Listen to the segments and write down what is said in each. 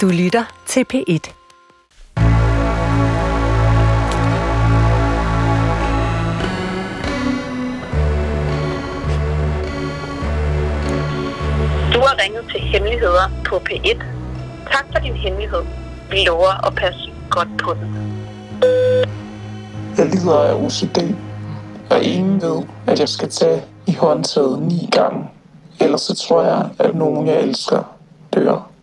Du lytter til P1. Du har ringet til Hemmeligheder på P1. Tak for din hemmelighed. Vi lover at passe godt på den. Jeg lider af OCD, og ingen ved, at jeg skal tage i håndtaget ni gange. Ellers så tror jeg, at nogen, jeg elsker, dør.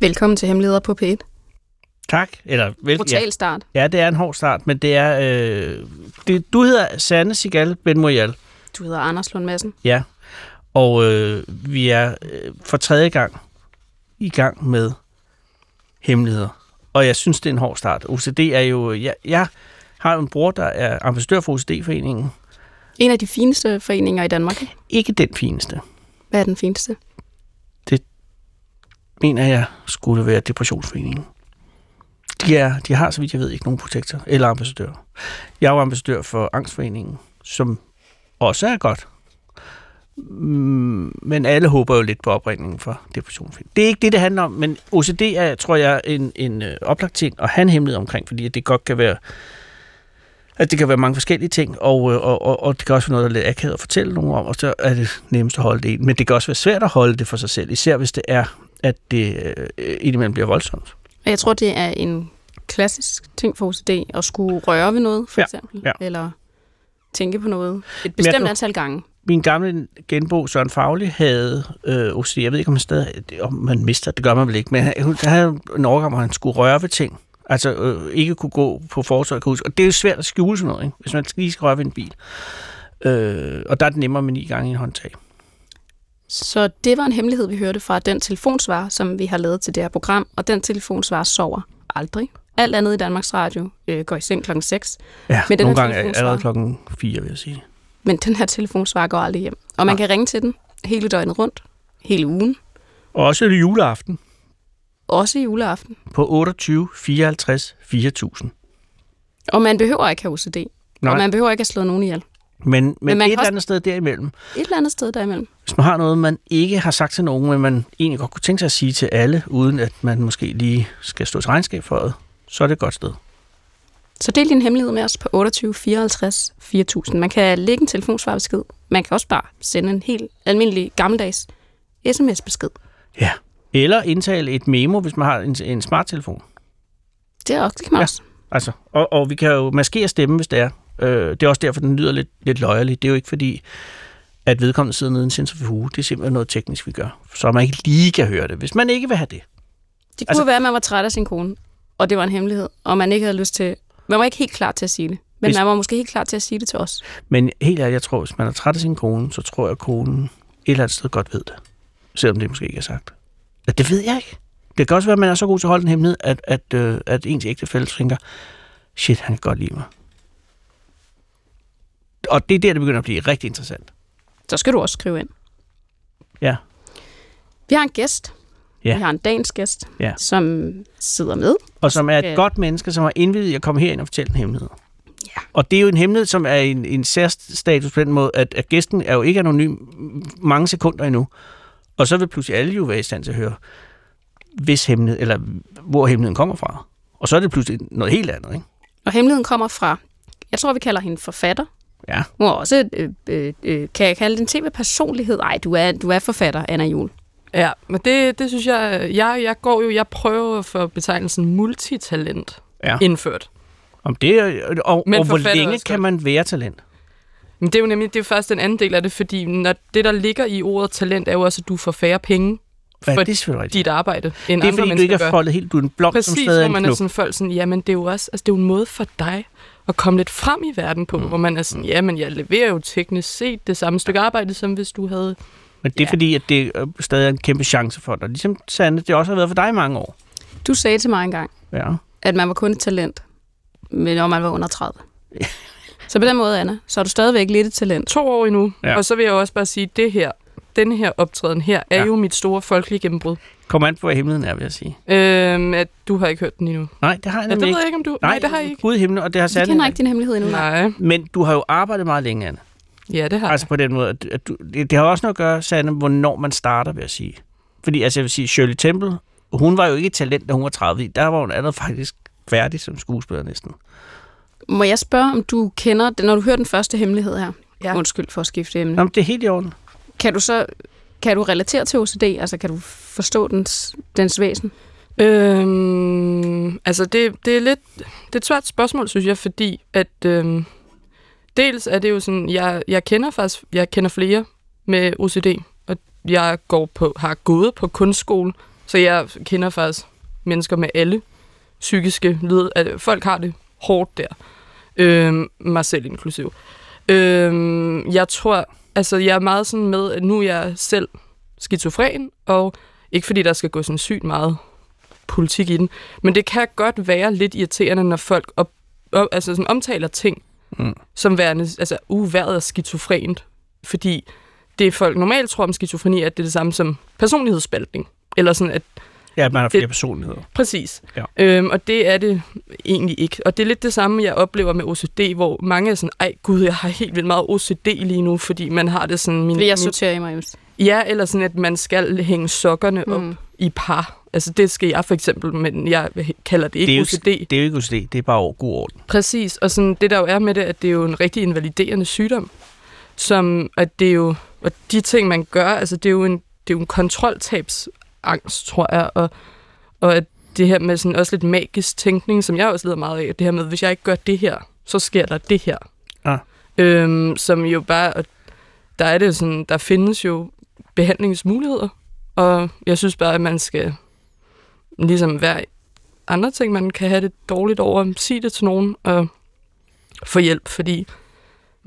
Velkommen til Hemmeligheder på P1. Tak. Eller, vel, Brutal ja. start. ja, det er en hård start, men det er... Øh, det, du hedder Sanne Sigal Ben. Du hedder Anders Lund Madsen. Ja. Og øh, vi er øh, for tredje gang i gang med hemmeligheder. Og jeg synes, det er en hård start. OCD er jo... Jeg, jeg har en bror, der er ambassadør for OCD-foreningen. En af de fineste foreninger i Danmark. Ikke den fineste. Hvad er den fineste? Mener jeg skulle være Depressionsforeningen. De, er, de har, så vidt jeg ved, ikke nogen protektor eller ambassadør. Jeg er jo ambassadør for Angstforeningen, som også er godt. Mm, men alle håber jo lidt på opringningen for Depressionsforeningen. Det er ikke det, det handler om, men OCD er, tror jeg, en, en øh, oplagt ting at have en hemmelighed omkring, fordi det godt kan være at det kan være mange forskellige ting, og, øh, og, og, og det kan også være noget, der er lidt akavet at fortælle nogen om, og så er det nemmest at holde det ind. Men det kan også være svært at holde det for sig selv, især hvis det er, at det øh, indimellem bliver voldsomt. Og jeg tror, det er en klassisk ting for OCD at skulle røre ved noget, for Ja, eksempel. ja. Eller tænke på noget et bestemt kan- antal gange. Min gamle genbo, Søren Fagli, havde øh, OCD. Jeg ved ikke, om man stadig om man mister det. gør man vel ikke. Men han, han havde en overgang, hvor han skulle røre ved ting. Altså øh, ikke kunne gå på huske. Og det er jo svært at skjule sådan noget, ikke? hvis man lige skal røre ved en bil. Øh, og der er det nemmere med ni gange i en håndtag. Så det var en hemmelighed, vi hørte fra den telefonsvar, som vi har lavet til det her program. Og den telefonsvar sover aldrig. Alt andet i Danmarks Radio øh, går i seng klokken 6. Ja, Men den nogle gange er telefonsvar- allerede klokken 4, vil jeg sige. Men den her telefonsvar går aldrig hjem. Og man Nej. kan ringe til den hele døgnet rundt, hele ugen. Og også det juleaften Også i juleaften. på 28 54 4000. Og man behøver ikke have OCD. Nej. Og man behøver ikke at slå nogen ihjel. Men, men, men et eller også- andet sted derimellem, Et eller andet sted derimellem. hvis man har noget, man ikke har sagt til nogen, men man egentlig godt kunne tænke sig at sige til alle, uden at man måske lige skal stå til regnskab for det, så er det et godt sted. Så del din hemmelighed med os på 28 54 4000. Man kan lægge en telefonsvarbesked. Man kan også bare sende en helt almindelig gammeldags sms-besked. Ja. Eller indtale et memo, hvis man har en, en smarttelefon. Det, er også, det kan man Ja. også. Altså, og, og vi kan jo maskere stemme, hvis det er. Øh, det er også derfor, den lyder lidt, lidt løjerlig. Det er jo ikke fordi, at vedkommende sidder nede i en centrifuge. Det er simpelthen noget teknisk, vi gør. Så man ikke lige kan høre det, hvis man ikke vil have det. Det kunne Altså- være, at man var træt af sin kone, og det var en hemmelighed, og man ikke havde lyst til... Man var ikke helt klar til at sige det. Men Hvis- man var måske helt klar til at sige det til os. Men helt ærligt, jeg tror, hvis man er træt af sin kone, så tror jeg, at konen et eller andet sted godt ved det. Selvom det måske ikke er sagt. Ja, det ved jeg ikke. Det kan også være, at man er så god til at holde en hemmelighed, at, at, øh, at ens ægtefælle tænker, shit, han kan godt lide mig. Og det er der, det begynder at blive rigtig interessant. Så skal du også skrive ind. Ja. Vi har en gæst. Ja. Vi har en dagens gæst, Ja. som sidder med. Og som er et skal- godt menneske, som har indvidet at komme herind og fortælle en hemmelighed. Ja. Og det er jo en hemmelighed, som er en, en særstatus på den måde, at, at gæsten er jo ikke anonym mange sekunder endnu. Og så vil pludselig alle jo være i stand til at høre, hvis hemmelighed, eller hvor hemmeligheden kommer fra. Og så er det pludselig noget helt andet, ikke? Og hemmeligheden kommer fra, jeg tror, vi kalder hende forfatter. Ja. Hun er også, øh, øh, øh, kan jeg kalde det en tv-personlighed? Nej, du er, du er forfatter, Anna Jul. Ja, men det, det synes jeg, jeg, jeg går jo, jeg prøver for betegnelsen multitalent Ja. indført. Om det, er- og, Men og hvor længe også kan man være talent? Men det er jo nemlig, det er jo først den anden del af det, fordi når det, der ligger i ordet talent, er jo også, at du får færre penge Ja, for det er dit arbejde, end Det er andre fordi, du ikke har foldet helt, du er en blok, som Præcis, stadig er hvor en man er knop. sådan folk sådan, jamen det er jo også, altså det er jo en måde for dig at komme lidt frem i verden på, mm. hvor man er sådan, jamen jeg leverer jo teknisk set det samme stykke arbejde, som hvis du havde... Men det er Ja. fordi, at det øh, stadig er en kæmpe chance for dig. Ligesom Sande, det også har været for dig i mange år. Du sagde til mig engang, Ja. at man var kun et talent, men når man var under 30. så på den måde, Anna, så er du stadigvæk lidt et talent. To år endnu, Ja. ja. og så vil jeg også bare sige, det her, den her optræden her, er Ja. ja. jo mit store folkelige gennembrud. Kom an på, hvad himlen er, vil jeg sige. Øhm, at du har ikke hørt den endnu. Nej, det har jeg Ja, det ved ikke. jeg ikke, om du... Nej, det har jeg ikke. Gud i himlen, og det har Jeg Sande. kender ikke din hemmelighed endnu. Nej. Nej, Men du har jo arbejdet meget længe, Anne. ja, det har Altså på den måde, at, du, det, det har også noget at gøre, Sande, hvornår man starter, vil jeg sige. Fordi altså, jeg vil sige, Shirley Temple, hun var jo ikke et talent, da hun var 30. Der var hun allerede faktisk færdig som skuespiller næsten. Må jeg spørge, om du kender, når du hører den første hemmelighed her? Ja. Undskyld for at skifte emne. Nå, men det er helt i orden. Kan du så kan du relatere til OCD? Altså, kan du forstå dens, dens væsen? Øhm, altså, det, det er lidt det er et svært spørgsmål, synes jeg, fordi at øhm, dels er det jo sådan, jeg, jeg kender faktisk, jeg kender flere med OCD, og jeg går på, har gået på kunstskole, så jeg kender faktisk mennesker med alle psykiske led. Altså, folk har det hårdt der. Øhm, mig selv inklusiv. Øhm, jeg tror, altså jeg er meget sådan med, at nu er jeg selv skizofren, og ikke fordi der skal gå sådan sygt meget politik i den, men det kan godt være lidt irriterende, når folk op, op, altså sådan omtaler ting Mm. som værende, altså uværet er skizofrent, fordi det folk normalt tror om skizofreni, at det er det samme som personlighedsspaltning, eller sådan at Ja, man har flere Det- personligheder. Præcis. Ja. Øhm, og det er det egentlig ikke. Og det er lidt det samme, jeg oplever med OCD, hvor mange er sådan, ej gud, jeg har helt vildt meget OCD lige nu, fordi man har det sådan... Min, Fordi jeg min, sorterer i mig just. ja, eller sådan, at man skal hænge sokkerne mm. op i par. Altså det skal jeg for eksempel, men jeg kalder det ikke Det er, jo, OCD. det er jo ikke OCD, det er bare god orden. Præcis, og sådan, det der jo er med det, at det er jo en rigtig invaliderende sygdom, som at det er jo, og de ting, man gør, altså det er jo en, det er jo en kontroltabsangst, tror jeg, og, og at det her med sådan også lidt magisk tænkning, som jeg også lider meget af, det her med, hvis jeg ikke gør det her, så sker der det her. Ah. Øhm, som jo bare, og der er det sådan, der findes jo behandlingsmuligheder, og jeg synes bare, at man skal ligesom være andre ting, man kan have det dårligt over, sige det til nogen og få hjælp, fordi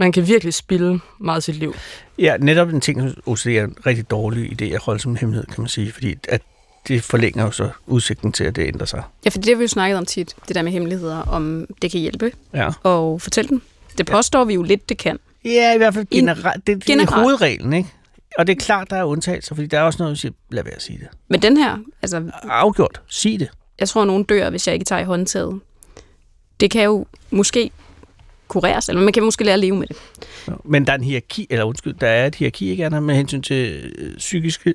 man kan virkelig spille meget af sit liv. Ja, netop en ting, som OCD er en rigtig dårlig idé at holde som en hemmelighed, kan man sige, fordi at det forlænger jo så udsigten til, at det ændrer sig. Ja, for det har vi jo snakket om tit, det der med hemmeligheder, om det kan hjælpe Ja, og fortælle dem. Det påstår vi jo lidt, det kan. ja i hvert fald generelt. Det, det er generelt. hovedreglen, ikke? Og det er klart, der er undtagelser, fordi der er også noget, vi siger, lad være at sige det. Men den her, altså, Afgjort, sig det. jeg tror, nogen dør, hvis jeg ikke tager i håndtaget. Det kan jo måske kureres, eller man kan måske lære at leve med det. Men der er en hierarki, eller undskyld, der er et hierarki, ikke Anna, med hensyn til øh, psykiske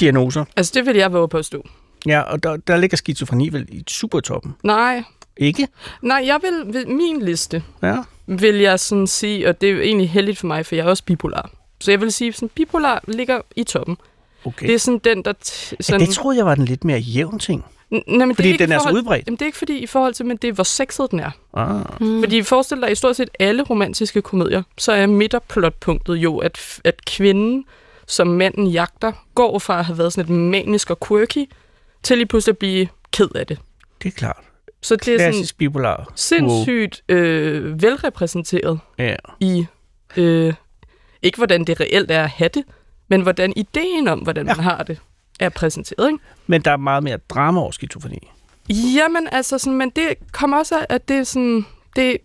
diagnoser. Altså, det vil jeg våge på at stå. Ja, og der, der ligger skizofreni vel i supertoppen. Nej, Ikke? nej, jeg vil, ved min liste, Ja. vil jeg sådan sige, og det er jo egentlig heldigt for mig, for jeg er også bipolar. Så jeg vil sige, sådan bipolar ligger i toppen. Okay. Det er sådan den, der... T- ja, sådan, det troede jeg var den lidt mere jævn ting. N- men det Fordi ikke i den er så forhold- udbredt. Jamen, det er ikke fordi i forhold til, men det er, hvor sexet den er. Ah. Mm. Fordi forestil dig, i stort set alle romantiske komedier, så er midterplotpunktet jo, at, at kvinden, som manden jagter, går fra at have været sådan et manisk og quirky, til lige pludselig at blive ked af det. Det er klart. Så det er sådan Klassisk bipolar. sindssygt øh, velrepræsenteret Ja. i, øh, ikke hvordan det reelt er at have det, men hvordan ideen om, hvordan ja. man har det, er præsenteret. Ikke? Men der er meget mere drama over skizofreni. Jamen, altså, sådan, men det kommer også af, at det er sådan, det,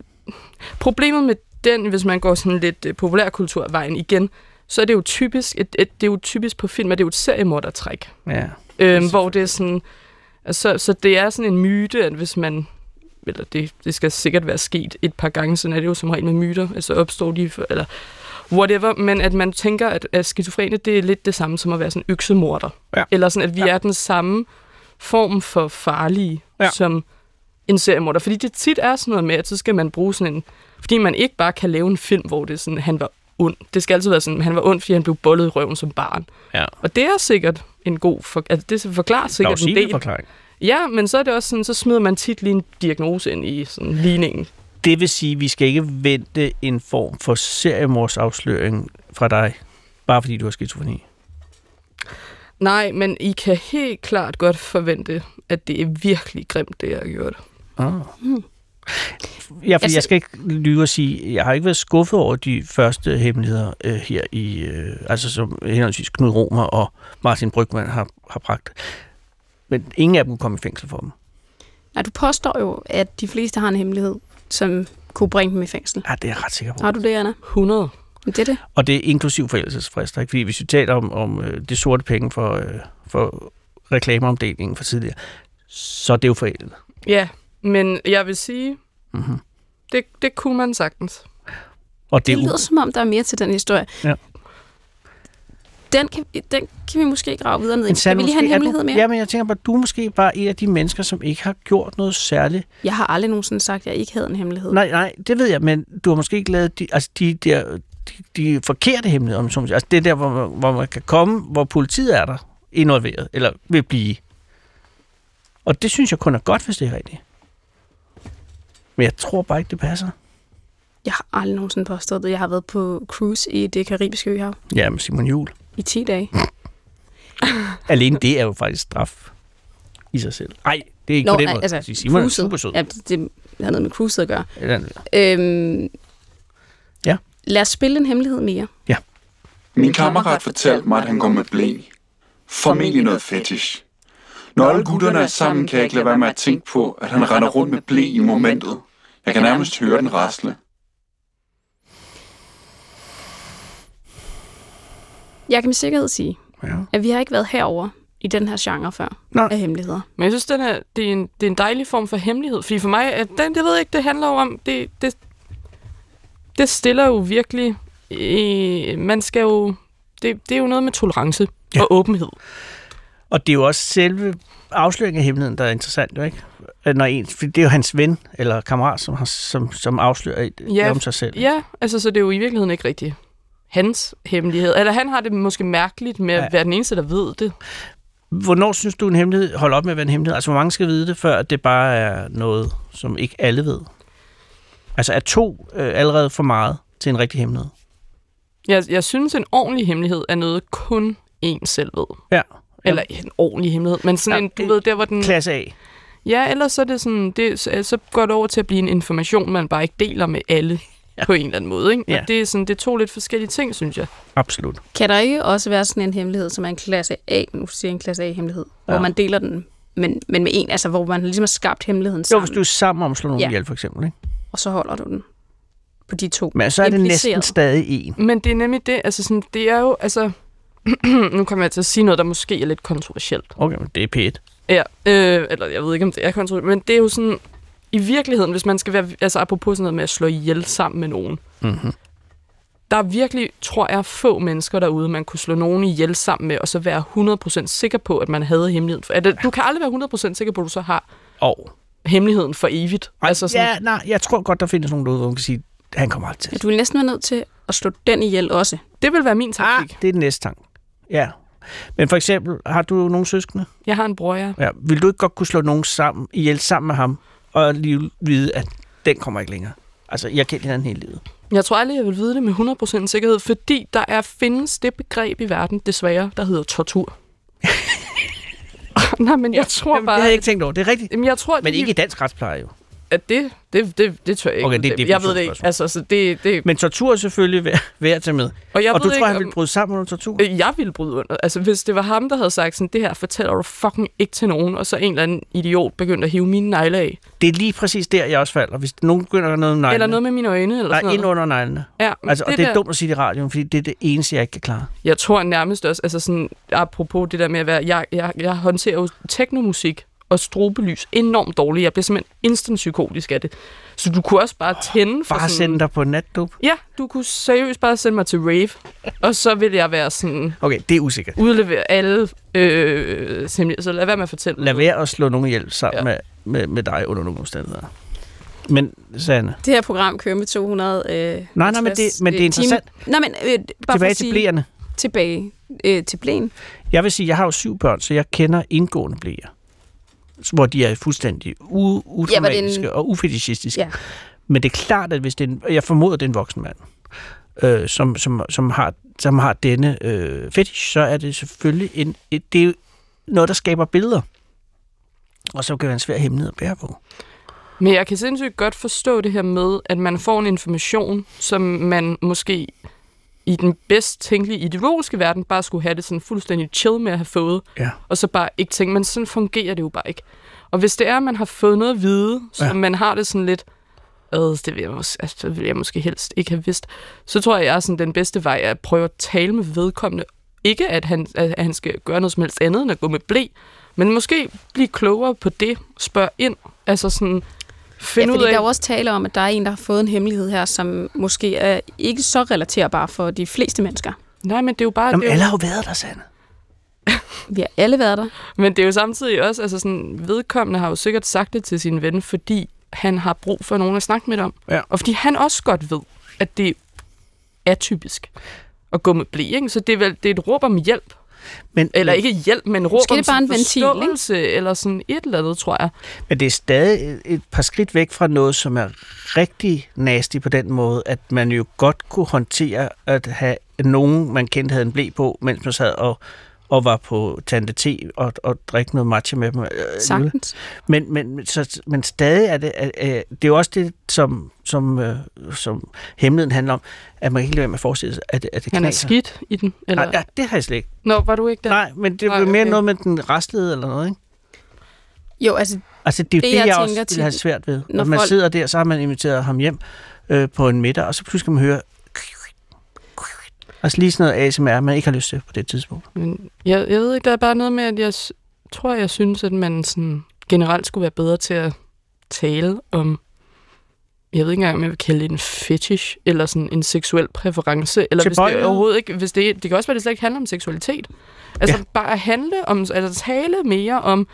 problemet med den, hvis man går sådan lidt øh, populærkulturvejen igen, så er det jo typisk, et, et, det er jo typisk på film, at det er jo et seriemordertræk. Ja. Øhm, hvor det er sådan, altså, så det er sådan en myte, at hvis man, eller det, det skal sikkert være sket et par gange, sådan er det jo som regel med myter, altså opstår de, for, eller whatever, men at man tænker, at, at skizofrene, det er lidt det samme som at være sådan en øksemorder. Ja. Eller sådan, at vi Ja. er den samme form for farlige, Ja. som en seriemorder. Fordi det tit er sådan noget med, at så skal man bruge sådan en... Fordi man ikke bare kan lave en film, hvor det er sådan, han var ond. Det skal altid være sådan, han var ond, fordi han blev bollet i røven som barn. Ja. Og det er sikkert en god... For, altså det forklarer sikkert en del. forklaring. Ja, men så er det også sådan, så smider man tit lige en diagnose ind i sådan ligningen. Det vil sige, at vi skal ikke vente en form for seriemordsafsløring fra dig, bare fordi du har skizofreni. Nej, men I kan helt klart godt forvente, at det er virkelig grimt, det jeg har gjort. Ah. Mm. Ja, for Altså- jeg skal ikke lyve og sige, jeg har ikke været skuffet over de første hemmeligheder øh, her i, øh, altså som henholdsvis Knud Romer og Martin Brygman har, har bragt. Men ingen af dem kunne komme i fængsel for dem. Nej, du påstår jo, at de fleste har en hemmelighed, som kunne bringe dem i fængsel. Ja, det er jeg ret sikker på. Har du det, Anna? 100. Det er det. Og det er inklusiv forældelsesfrister, ikke? Fordi hvis vi taler om, om øh, det sorte penge for, øh, for reklameomdelingen for tidligere, så er det jo forældet. Ja, men jeg vil sige, Mm-hmm. det, det kunne man sagtens. Og det, Det er lyder u- som om, der er mere til den historie. Ja. Den kan, den kan vi måske grave videre ned i. Skal vi lige have en hemmelighed du, mere? Ja, men jeg tænker bare, du er måske bare en af de mennesker, som ikke har gjort noget særligt. Jeg har aldrig nogensinde sagt, at jeg ikke havde en hemmelighed. Nej, nej, det ved jeg, men du har måske ikke lavet de, altså de, der, de, de forkerte hemmeligheder, om man så må sige. Altså det er der, hvor man, hvor man kan komme, hvor politiet er der involveret, eller vil blive. Og det synes jeg kun er godt, hvis det er rigtigt. Men jeg tror bare ikke, det passer. Jeg har aldrig nogensinde påstået det. Jeg har været på cruise i det karibiske øhav Ja, med Simon Jul. I 10 dage. Alene det er jo faktisk straf i sig selv. Nej, det er ikke Nå, på den måde. altså, Simon er cruiset. super sød. Ja, det, det har noget med cruiset at gøre. Ja. Øhm, Ja. Lad os spille en hemmelighed mere. Min kammerat fortalte mig, at han går med blæ. Formentlig noget fetish. Når alle gutterne er sammen, kan jeg ikke lade være med at tænke på, at han render rundt med blæ i momentet. Jeg kan nærmest høre den rasle. Jeg kan med sikkerhed sige, ja. at vi har ikke været herover i den her genre før Nej. af hemmeligheder. Men jeg synes, den er, det, er en, det er en dejlig form for hemmelighed. Fordi for mig, at den, det ved jeg ikke, det handler jo om, det, det, det stiller jo virkelig, øh, man skal jo, det, det er jo noget med tolerance Ja. og åbenhed. Og det er jo også selve afsløringen af hemmeligheden, der er interessant, jo ikke? At Når en, for det er jo hans ven eller kammerat, som, har, som, som afslører ja, Ja, om sig selv. Ja, altså så det er jo i virkeligheden ikke rigtigt hans hemmelighed. Eller han har det måske mærkeligt med at være den eneste, der ved det. Hvornår synes du, en hemmelighed holder op med at være en hemmelighed? Altså, hvor mange skal vide det, før det bare er noget, som ikke alle ved? Altså, er to øh, allerede for meget til en rigtig hemmelighed? Jeg, jeg synes, en ordentlig hemmelighed er noget, kun en selv ved. Ja. Eller en ordentlig hemmelighed, men sådan Ja, en, du ved, der hvor den... Klasse A. Ja, ellers så er det sådan, det, så- så går det over til at blive en information, man bare ikke deler med alle Ja. på en eller anden måde. Ikke? Ja. Og det er, sådan, det er to lidt forskellige ting, synes jeg. Absolut. Kan der ikke også være sådan en hemmelighed, som er en klasse A, nu siger jeg en klasse A-hemmelighed, ja. Hvor man deler den, men, men med en, altså hvor man ligesom har skabt hemmeligheden Jo, sammen, hvis du er sammen om at slå nogen Ja. ihjel, for eksempel. Ikke? og så holder du den på de to. Men så er det næsten stadig en. Men det er nemlig det, altså sådan, det er jo, altså... nu kommer jeg til at sige noget, der måske er lidt kontroversielt. Okay, men det er P1. Ja, øh, eller jeg ved ikke, om det er kontroversielt, men det er jo sådan, i virkeligheden, hvis man skal være, altså apropos sådan noget med at slå ihjel sammen med nogen, Mm-hmm. der er virkelig, tror jeg, få mennesker derude, man kunne slå nogen ihjel sammen med, og så være 100% sikker på, at man havde hemmeligheden. For, at, du kan aldrig være 100% sikker på, at du så har Og hemmeligheden for evigt. Altså sådan, ja, nej, jeg tror godt, der findes nogen derude, hvor man kan sige, han kommer aldrig Ja, til. du vil næsten være nødt til at slå den ihjel også. Det vil være min Ah, taktik. det er den næste tanke. Ja. Men for eksempel, har du nogle søskende? Jeg har en bror, ja. Ja. Vil du ikke godt kunne slå nogen sammen, ihjel sammen med ham, og lige vide, at den kommer ikke længere? Altså, jeg kender hinanden hele livet. Jeg tror aldrig, jeg vil vide det med 100% sikkerhed, fordi der er findes det begreb i verden, desværre, der hedder tortur. Nej, men jeg tror Jamen, bare... det havde jeg ikke tænkt over. Det er rigtigt. Jamen, jeg tror, Men de- ikke i dansk retspleje jo. At det, det, det, det tør jeg ikke. Okay, det et udtale. jeg ved det ikke. Altså, så det, det, Men tortur er selvfølgelig værd, værd at tage med. og jeg og du ved tror, han ikke, ville bryde sammen under tortur? om, jeg ville bryde under. Altså, hvis det var ham, der havde sagt sådan, det her fortæller du fucking ikke til nogen, og så en eller anden idiot begyndte at hive mine negle af. Det er lige præcis der, jeg også falder. Hvis nogen begynder at gøre noget med neglene. Eller noget med mine øjne, eller Nej, sådan ind noget. under neglene. Ja, Altså, og det er der, dumt at sige det i radioen, fordi det er det eneste, jeg ikke kan klare. Jeg tror nærmest også, altså sådan, apropos det der med at være, jeg, jeg, jeg håndterer jo teknomusik og strobelys enormt dårligt. Jeg bliver simpelthen instant psykotisk af det. Så du kunne også bare tænde for Bare sådan... sende dig på natdop. Ja, du kunne seriøst bare sende mig til rave, og så ville jeg være sådan, Okay, det er usikkert. udlevere alle øh. Så lad være med at fortælle. Lad være at slå nogen ihjel sammen Ja. med, med, med dig under nogle omstændigheder. Men, Sanne, Det her program kører med 200 øh, nej, nej, men det, 50, men det er øh, interessant. Time. Nej, men øh, bare for Tilbage at til sige, blæerne. tilbage øh, til blæen. Jeg vil sige, jeg har jo syv børn, så jeg kender indgående blæer. Hvor de er fuldstændig u- udramatiske en- ja, og ufetishistiske. Ja. Men det er klart, at hvis det er en, jeg formoder, det er en voksen mand, øh, som, som, som, har, som har denne øh, fetish, så er det selvfølgelig en, et, det er noget, der skaber billeder. Og så kan det være en svær hemmelighed at bære på. Men jeg kan sindssygt godt forstå det her med, at man får en information, som man måske i den bedst tænkelige ideologiske verden bare skulle have det sådan fuldstændig chill med at have fået, Ja. og så bare ikke tænke, men sådan fungerer det jo bare ikke. Og hvis det er, at man har fået noget at vide, så Ja. man har det sådan lidt, øh, det vil jeg, måske, altså, det vil jeg måske helst ikke have vidst, så tror jeg, jeg er sådan den bedste vej at prøve at tale med vedkommende. Ikke at han, at han skal gøre noget som helst andet end at gå med blæ, men måske blive klogere på det, spørg ind, altså sådan, Ja, finde fordi ud af... der er jo også tale om, at der er en, der har fået en hemmelighed her, som måske er ikke så relaterbar for de fleste mennesker. Nej, men det er jo bare... Jamen, det jo, alle har jo været der, Sande. Vi har alle været der. Men det er jo samtidig også, altså sådan, vedkommende har jo sikkert sagt det til sin ven, fordi han har brug for nogen at snakke med om. Ja. Og fordi han også godt ved, at det er typisk at gå med blæ, ikke? Så det er, vel, det er et råb om hjælp. Men, Eller ikke hjælp, men råb om det bare en ventil, ikke? eller sådan et eller andet, tror jeg. Men det er stadig et- et par skridt væk fra noget, som er rigtig nasty på den måde, at man jo godt kunne håndtere at have nogen, man kendte, havde en blæ på, mens man sad og, og var på Tante T og, og drikke noget matcha med dem. øh, Sagtens. Men, men, så, men stadig er det, øh, det er jo også det, som, som, øh, som hemmeligheden handler om, at man ikke kan lade være med at forestille sig, at, det- at det Han er knaser. skidt i den. Eller? Nej, ja, det har jeg slet ikke. Nå, var du ikke der? Nej, men det Nej, er mere okay. noget med den restlede eller noget, ikke? Jo, altså, Altså, det er jo Det, det, jeg jeg, også vil have svært ved. når Når man folk- sidder der, så har man inviteret ham hjem øh, på en middag, og så pludselig kan man høre... Altså lige sådan noget ASMR, man ikke har lyst til på det tidspunkt. Men jeg, jeg ved ikke, der er bare noget med, at jeg tror, jeg synes, at man sådan generelt skulle være bedre til at tale om, jeg ved ikke engang, om jeg vil kalde det en fetish, eller sådan en seksuel præference, eller hvis det Tilbøjelighed. overhovedet ikke, hvis det, det kan også være, at det slet ikke handler om seksualitet. Altså Ja. ja. bare at handle om, altså tale mere om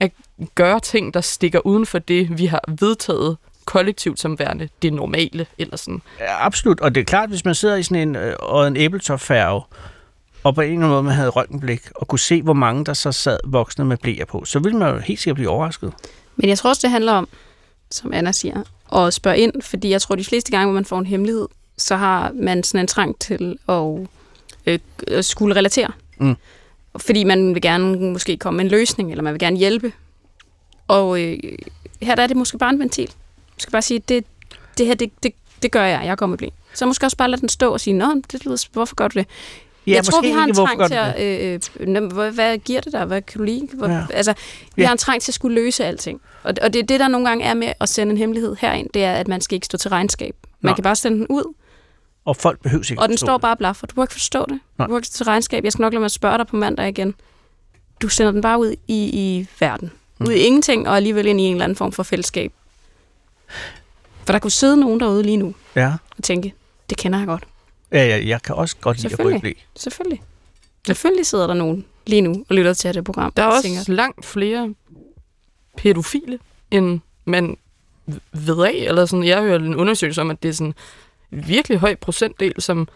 at gøre ting, der stikker uden for det, vi har vedtaget kollektivt som værende det normale, eller sådan. Ja, absolut, og det er klart, hvis man sidder i sådan en, øh, og en æbletopfærge, og på en eller anden måde man havde røntgenblik, og kunne se, hvor mange der så sad voksne med blæer på, så ville man jo helt sikkert blive overrasket. Men jeg tror også, det handler om, som Anna siger, at spørge ind, fordi jeg tror, de fleste gange, hvor man får en hemmelighed, så har man sådan en trang til at, øh, skulle relatere. Mm. Fordi man vil gerne måske komme med en løsning, eller man vil gerne hjælpe. Og øh, her der er det måske bare en ventil. Du skal bare sige, det, det her, det, det, det gør jeg, jeg går med blæ. Så måske også bare lade den stå og sige, nå, det lyder, hvorfor gør du det? Ja, jeg tror, vi har en trang til at... Øh, øh, hvad, hvad giver det dig? Hvad kan du lide? Hvor, Ja. Altså, vi Ja. har en trang til at skulle løse alting. Og, og det er det, der nogle gange er med at sende en hemmelighed herind, det er, at man skal ikke stå til regnskab. Man Nej. kan bare sende den ud, Og folk behøver ikke og den står det. bare blaffer. Du må ikke forstå det. Nej. Du må ikke til regnskab. Jeg skal nok lade mig spørge dig på mandag igen. Du sender den bare ud i, i verden. Mm. Ud i ingenting, og alligevel ind i en eller anden form for fællesskab. For der kunne sidde nogen derude lige nu Ja. og tænke, det kender jeg godt. Ja, ja, jeg kan også godt lide at gå i Selvfølgelig. blæ. Selvfølgelig. Selvfølgelig sidder der nogen lige nu og lytter til det program. Der er og også tænker, langt flere pædofile, end man ved af. Eller sådan, jeg hørt en undersøgelse om, at det er sådan en virkelig høj procentdel, som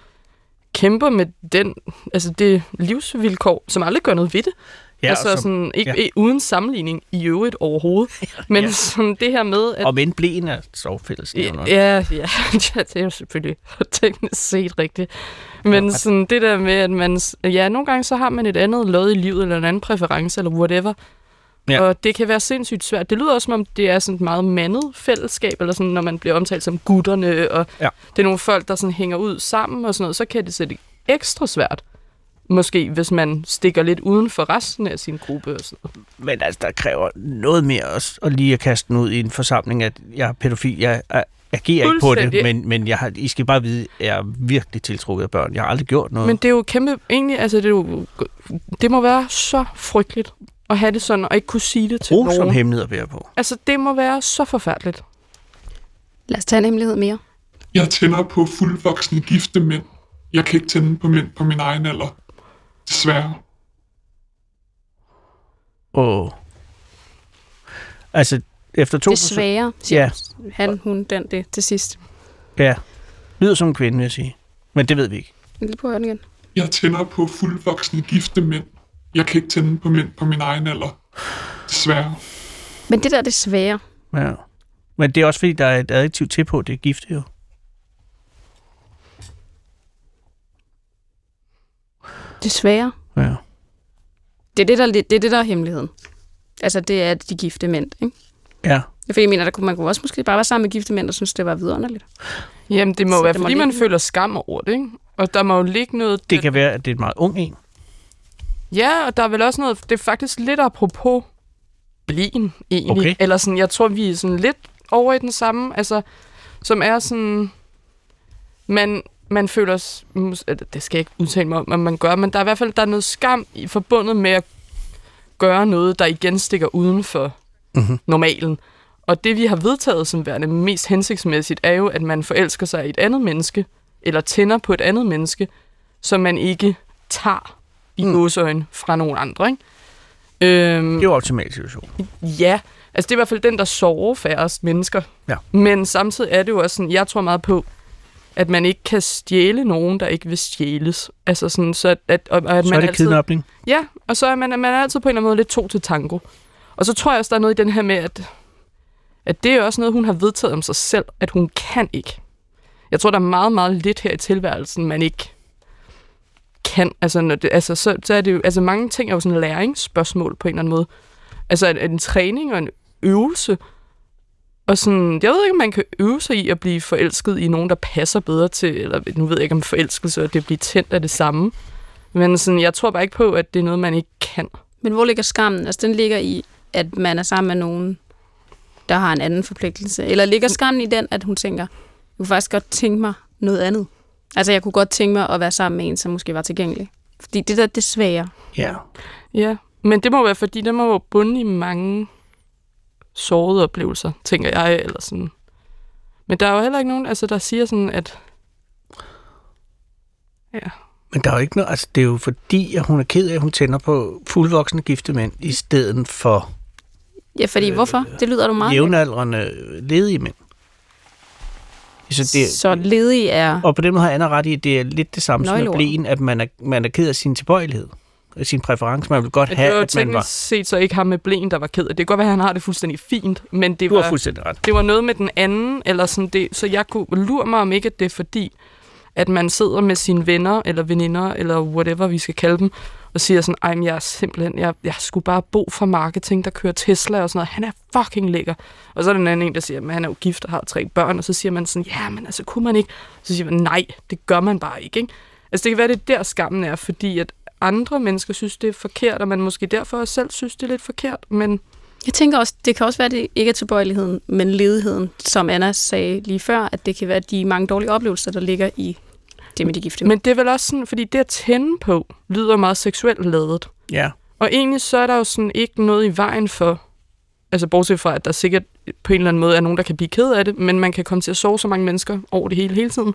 kæmper med den, altså det livsvilkår, som aldrig gør noget ved det. Ja, altså som, sådan, ikke, ja. uden sammenligning i øvrigt overhovedet. Men Ja. sådan det her med, at og men blæen er så fælles. Ja, ja, ja, det er jo selvfølgelig teknisk set rigtigt. Men Ja. sådan det der med, at man... Ja, nogle gange så har man et andet lod i livet, eller en anden præference, eller whatever. Ja. Og det kan være sindssygt svært. Det lyder også, som om det er sådan et meget mandet fællesskab, eller sådan, når man bliver omtalt som gutterne, og Ja. det er nogle folk, der sådan hænger ud sammen og sådan noget, så kan det sætte ekstra svært. Måske, hvis man stikker lidt uden for resten af sin gruppe og sådan. Men altså, der kræver noget mere også, at lige at kaste den ud i en forsamling, at jeg er pædofil. Jeg er, agerer ikke på det, men, men jeg har, I skal bare vide, at jeg er virkelig tiltrukket af børn. Jeg har aldrig gjort noget. Men det er jo kæmpe, egentlig, altså det, er jo, det må være så frygteligt at have det sådan, og ikke kunne sige det til Brug som nogen. hemmelighed at bære på. Altså, det må være så forfærdeligt. lad os tage en hemmelighed mere. Jeg tænder på fuldvoksne gifte mænd. Jeg kan ikke tænde på mænd på min egen alder. Desværre. Og, altså, efter to... Desværre, siger Ja. han, hun, den, det til sidst. Ja. Lyder som en kvinde, vil jeg sige. Men det ved vi ikke. Lige på den igen. Jeg tænder på fuldvoksne gifte mænd. Jeg kan ikke tænde på mænd på min egen alder. Desværre. Men det der, det svære. Ja. Men det er også fordi, der er et adjektiv til på, det er gift jo. Det svære. Ja. Det er det, der, det er det, der er hemmeligheden. Altså, det er de gifte mænd, ikke? Ja. For jeg mener, der kunne, man kunne også måske bare være sammen med gifte mænd, og synes, det var vidunderligt. Jamen, det må Så være, fordi ligge- man føler skam over det, ikke? Og der må jo ligge noget... Det kan være, at det er et meget ung en. Ja, og der er vel også noget... Det er faktisk lidt apropos blien, egentlig. Okay. Eller sådan, jeg tror, vi er sådan lidt over i den samme, altså, som er sådan... Man, man føler... s- mus- eller, Det skal jeg ikke udtale mig om, hvad man gør, men der er i hvert fald der er noget skam i forbundet med at gøre noget, der igen stikker uden for Mhm. normalen. Og det, vi har vedtaget som værende mest hensigtsmæssigt, er jo, at man forelsker sig i et andet menneske, eller tænder på et andet menneske, som man ikke tager i Mm. fra nogen andre, ikke? Øhm, Det er jo optimal situation. Ja, altså det er i hvert fald den, der sover færrest mennesker. Ja. Men samtidig er det jo også sådan, jeg tror meget på, at man ikke kan stjæle nogen, der ikke vil stjæles. Altså sådan, så at, at, og, at Så man er det altid, kidnapning. Ja, og så er man, man er altid på en eller anden måde lidt to til tango. Og så tror jeg også, der er noget i den her med, at, at det er også noget, hun har vedtaget om sig selv, at hun kan ikke. Jeg tror, der er meget, meget lidt her i tilværelsen, man ikke kan. Altså, når det, altså, så, så er det jo, altså mange ting er jo sådan læringsspørgsmål på en eller anden måde. Altså en, en træning og en øvelse. Og sådan, jeg ved ikke, om man kan øve sig i at blive forelsket i nogen, der passer bedre til, eller nu ved jeg ikke, om forelskelse og det bliver tændt af det samme. Men sådan, jeg tror bare ikke på, at det er noget, man ikke kan. Men hvor ligger skammen? Altså, den ligger i, at man er sammen med nogen, der har en anden forpligtelse. Eller ligger skammen i den, at hun tænker, jeg kunne faktisk godt tænke mig noget andet. Altså, jeg kunne godt tænke mig at være sammen med en, som måske var tilgængelig. Fordi det der, det er svære. Ja. Ja, men det må være, fordi der må være bundet i mange sårede oplevelser, tænker jeg, eller sådan. Men der er jo heller ikke nogen, altså, der siger sådan, at... Ja. Men der er jo ikke noget, altså det er jo fordi, at hun er ked af, at hun tænder på fuldvoksne gifte mænd, i stedet for Ja, fordi hvorfor? Det lyder du meget. jævnaldrende ledige mænd. Så det, Så ledige er... og på den måde har Anna ret i, at det er lidt det samme som med Nøgleord. blæen, at man er, man er ked af sin tilbøjelighed, sin præference. Man vil godt have, at man var... set så ikke ham med blæen, der var ked af det. Kan godt være, at han har det fuldstændig fint, men det Du var, fuldstændig ret. det var noget med den anden, eller sådan det, så jeg kunne lure mig om ikke, at det er fordi, at man sidder med sine venner, eller veninder, eller whatever vi skal kalde dem, og siger sådan, ej, men jeg er simpelthen, jeg, jeg skulle bare bo for marketing, der kører Tesla og sådan noget. Han er fucking lækker. Og så er der en anden en, der siger, at han er jo gift og har tre børn, og så siger man sådan, ja, men altså, kunne man ikke? Så siger man, nej, det gør man bare ikke, ikke? Altså, det kan være, det er der skammen er, fordi at andre mennesker synes, det er forkert, og man måske derfor også selv synes, det er lidt forkert, men Jeg tænker også, det kan også være, at det ikke er tilbøjeligheden, men ledigheden, som Anna sagde lige før, at det kan være de mange dårlige oplevelser, der ligger i det med de gifte. Men det er vel også sådan, fordi det at tænde på, lyder meget seksuelt ladet. Ja. Og egentlig så er der jo sådan ikke noget i vejen for, altså bortset fra, at der sikkert på en eller anden måde er nogen, der kan blive ked af det, men man kan komme til at sove så mange mennesker over det hele hele tiden.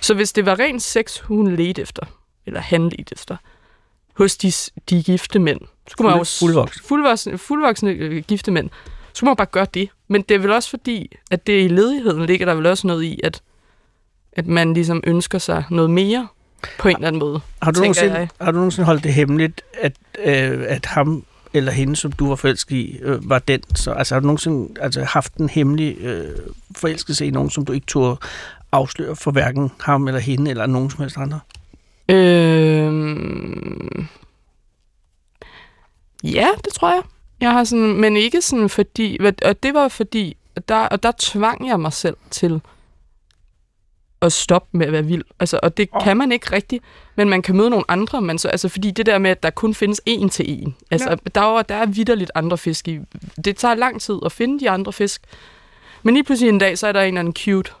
Så hvis det var ren sex, hun ledte efter, eller han ledte efter, hos de, de gifte mænd, så skulle man jo... Fuld- fuldvoksne. Fuldvoksne, fuldvoksne øh, gifte mænd. Så skulle man bare gøre det. Men det er vel også fordi, at det i ledigheden ligger der vel også noget i, at, at man ligesom ønsker sig noget mere på en eller anden måde. Har du, nogensinde, jeg. har du nogensinde holdt det hemmeligt, at, øh, at ham eller hende, som du var forelsket i, øh, var den? Så, altså har du nogensinde altså, haft en hemmelig øh, forelskelse i nogen, som du ikke turde afsløre for hverken ham eller hende, eller nogen som helst andre? Øhm... Ja, det tror jeg. Jeg har sådan, men ikke sådan fordi, og det var fordi, der, og der tvang jeg mig selv til at stoppe med at være vild. Altså, og det oh. kan man ikke rigtigt, men man kan møde nogle andre, men så, altså, fordi det der med, at der kun findes én til én. Altså, Ja. der, er, der er vidderligt andre fisk i. Det tager lang tid at finde de andre fisk. Men lige pludselig en dag, så er der en eller anden cute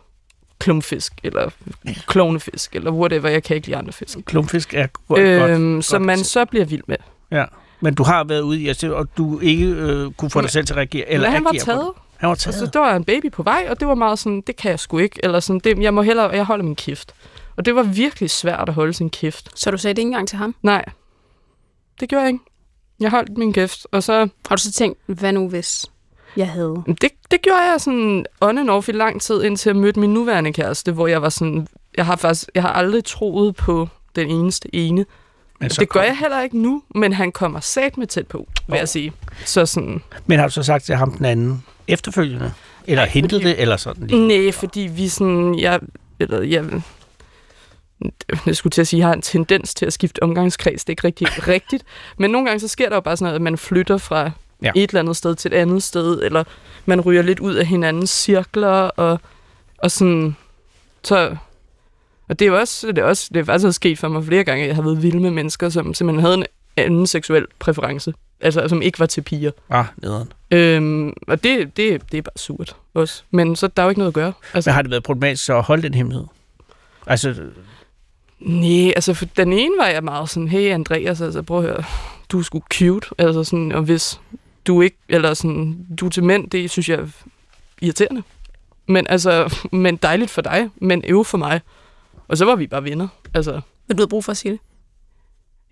klumpfisk, eller klovnefisk, eller whatever. Jeg kan ikke lide andre fisk. Klumpfisk er go- godt. Øhm, som godt man set. så bliver vild med. Ja. Men du har været ude i, altså, og du ikke øh, kunne få dig selv til at reagere, eller Men han var taget. Han var og så taget. der var en baby på vej, og det var meget sådan, det kan jeg sgu ikke, eller sådan, det, jeg må hellere, jeg holder min kæft. Og det var virkelig svært at holde sin kæft. Så du sagde det ikke engang til ham? Nej, det gjorde jeg ikke. Jeg holdt min kæft, og så, Har du så tænkt, hvad nu hvis jeg havde? det, det gjorde jeg sådan on and off i lang tid, indtil jeg mødte min nuværende kæreste, hvor jeg var sådan, jeg har faktisk, jeg har aldrig troet på den eneste ene. Men, Så det gør jeg heller ikke nu, men han kommer sat med tæt på, vil Åh. jeg sige. Så sådan, Men har du så sagt til ham den anden efterfølgende? Eller Nej, hentet fordi- det, eller sådan lige? Nej, fordi vi sådan, jeg, eller jeg, jeg skulle til at sige, jeg har en tendens til at skifte omgangskreds, det er ikke rigtig rigtigt, men nogle gange så sker der jo bare sådan noget, at man flytter fra Ja. et eller andet sted til et andet sted, eller man ryger lidt ud af hinandens cirkler, og, og sådan, så, og det er også, det er også, det er faktisk sket for mig flere gange, at jeg har været vild med mennesker, som simpelthen havde en anden seksuel præference, altså som ikke var til piger. Ah, nederen. Øhm, og det, det, det er bare surt også. Men så der er jo ikke noget at gøre. Altså, Men har det været problematisk så at holde den hemmelighed? Altså, Nej, altså for den ene var jeg meget sådan, hey Andreas, altså prøv at høre, du er sgu cute, altså sådan, og hvis du ikke, eller sådan, du er til mænd, det synes jeg er irriterende. Men altså, men dejligt for dig, men øv for mig. Og så var vi bare venner, altså. Men du har brug for at sige det.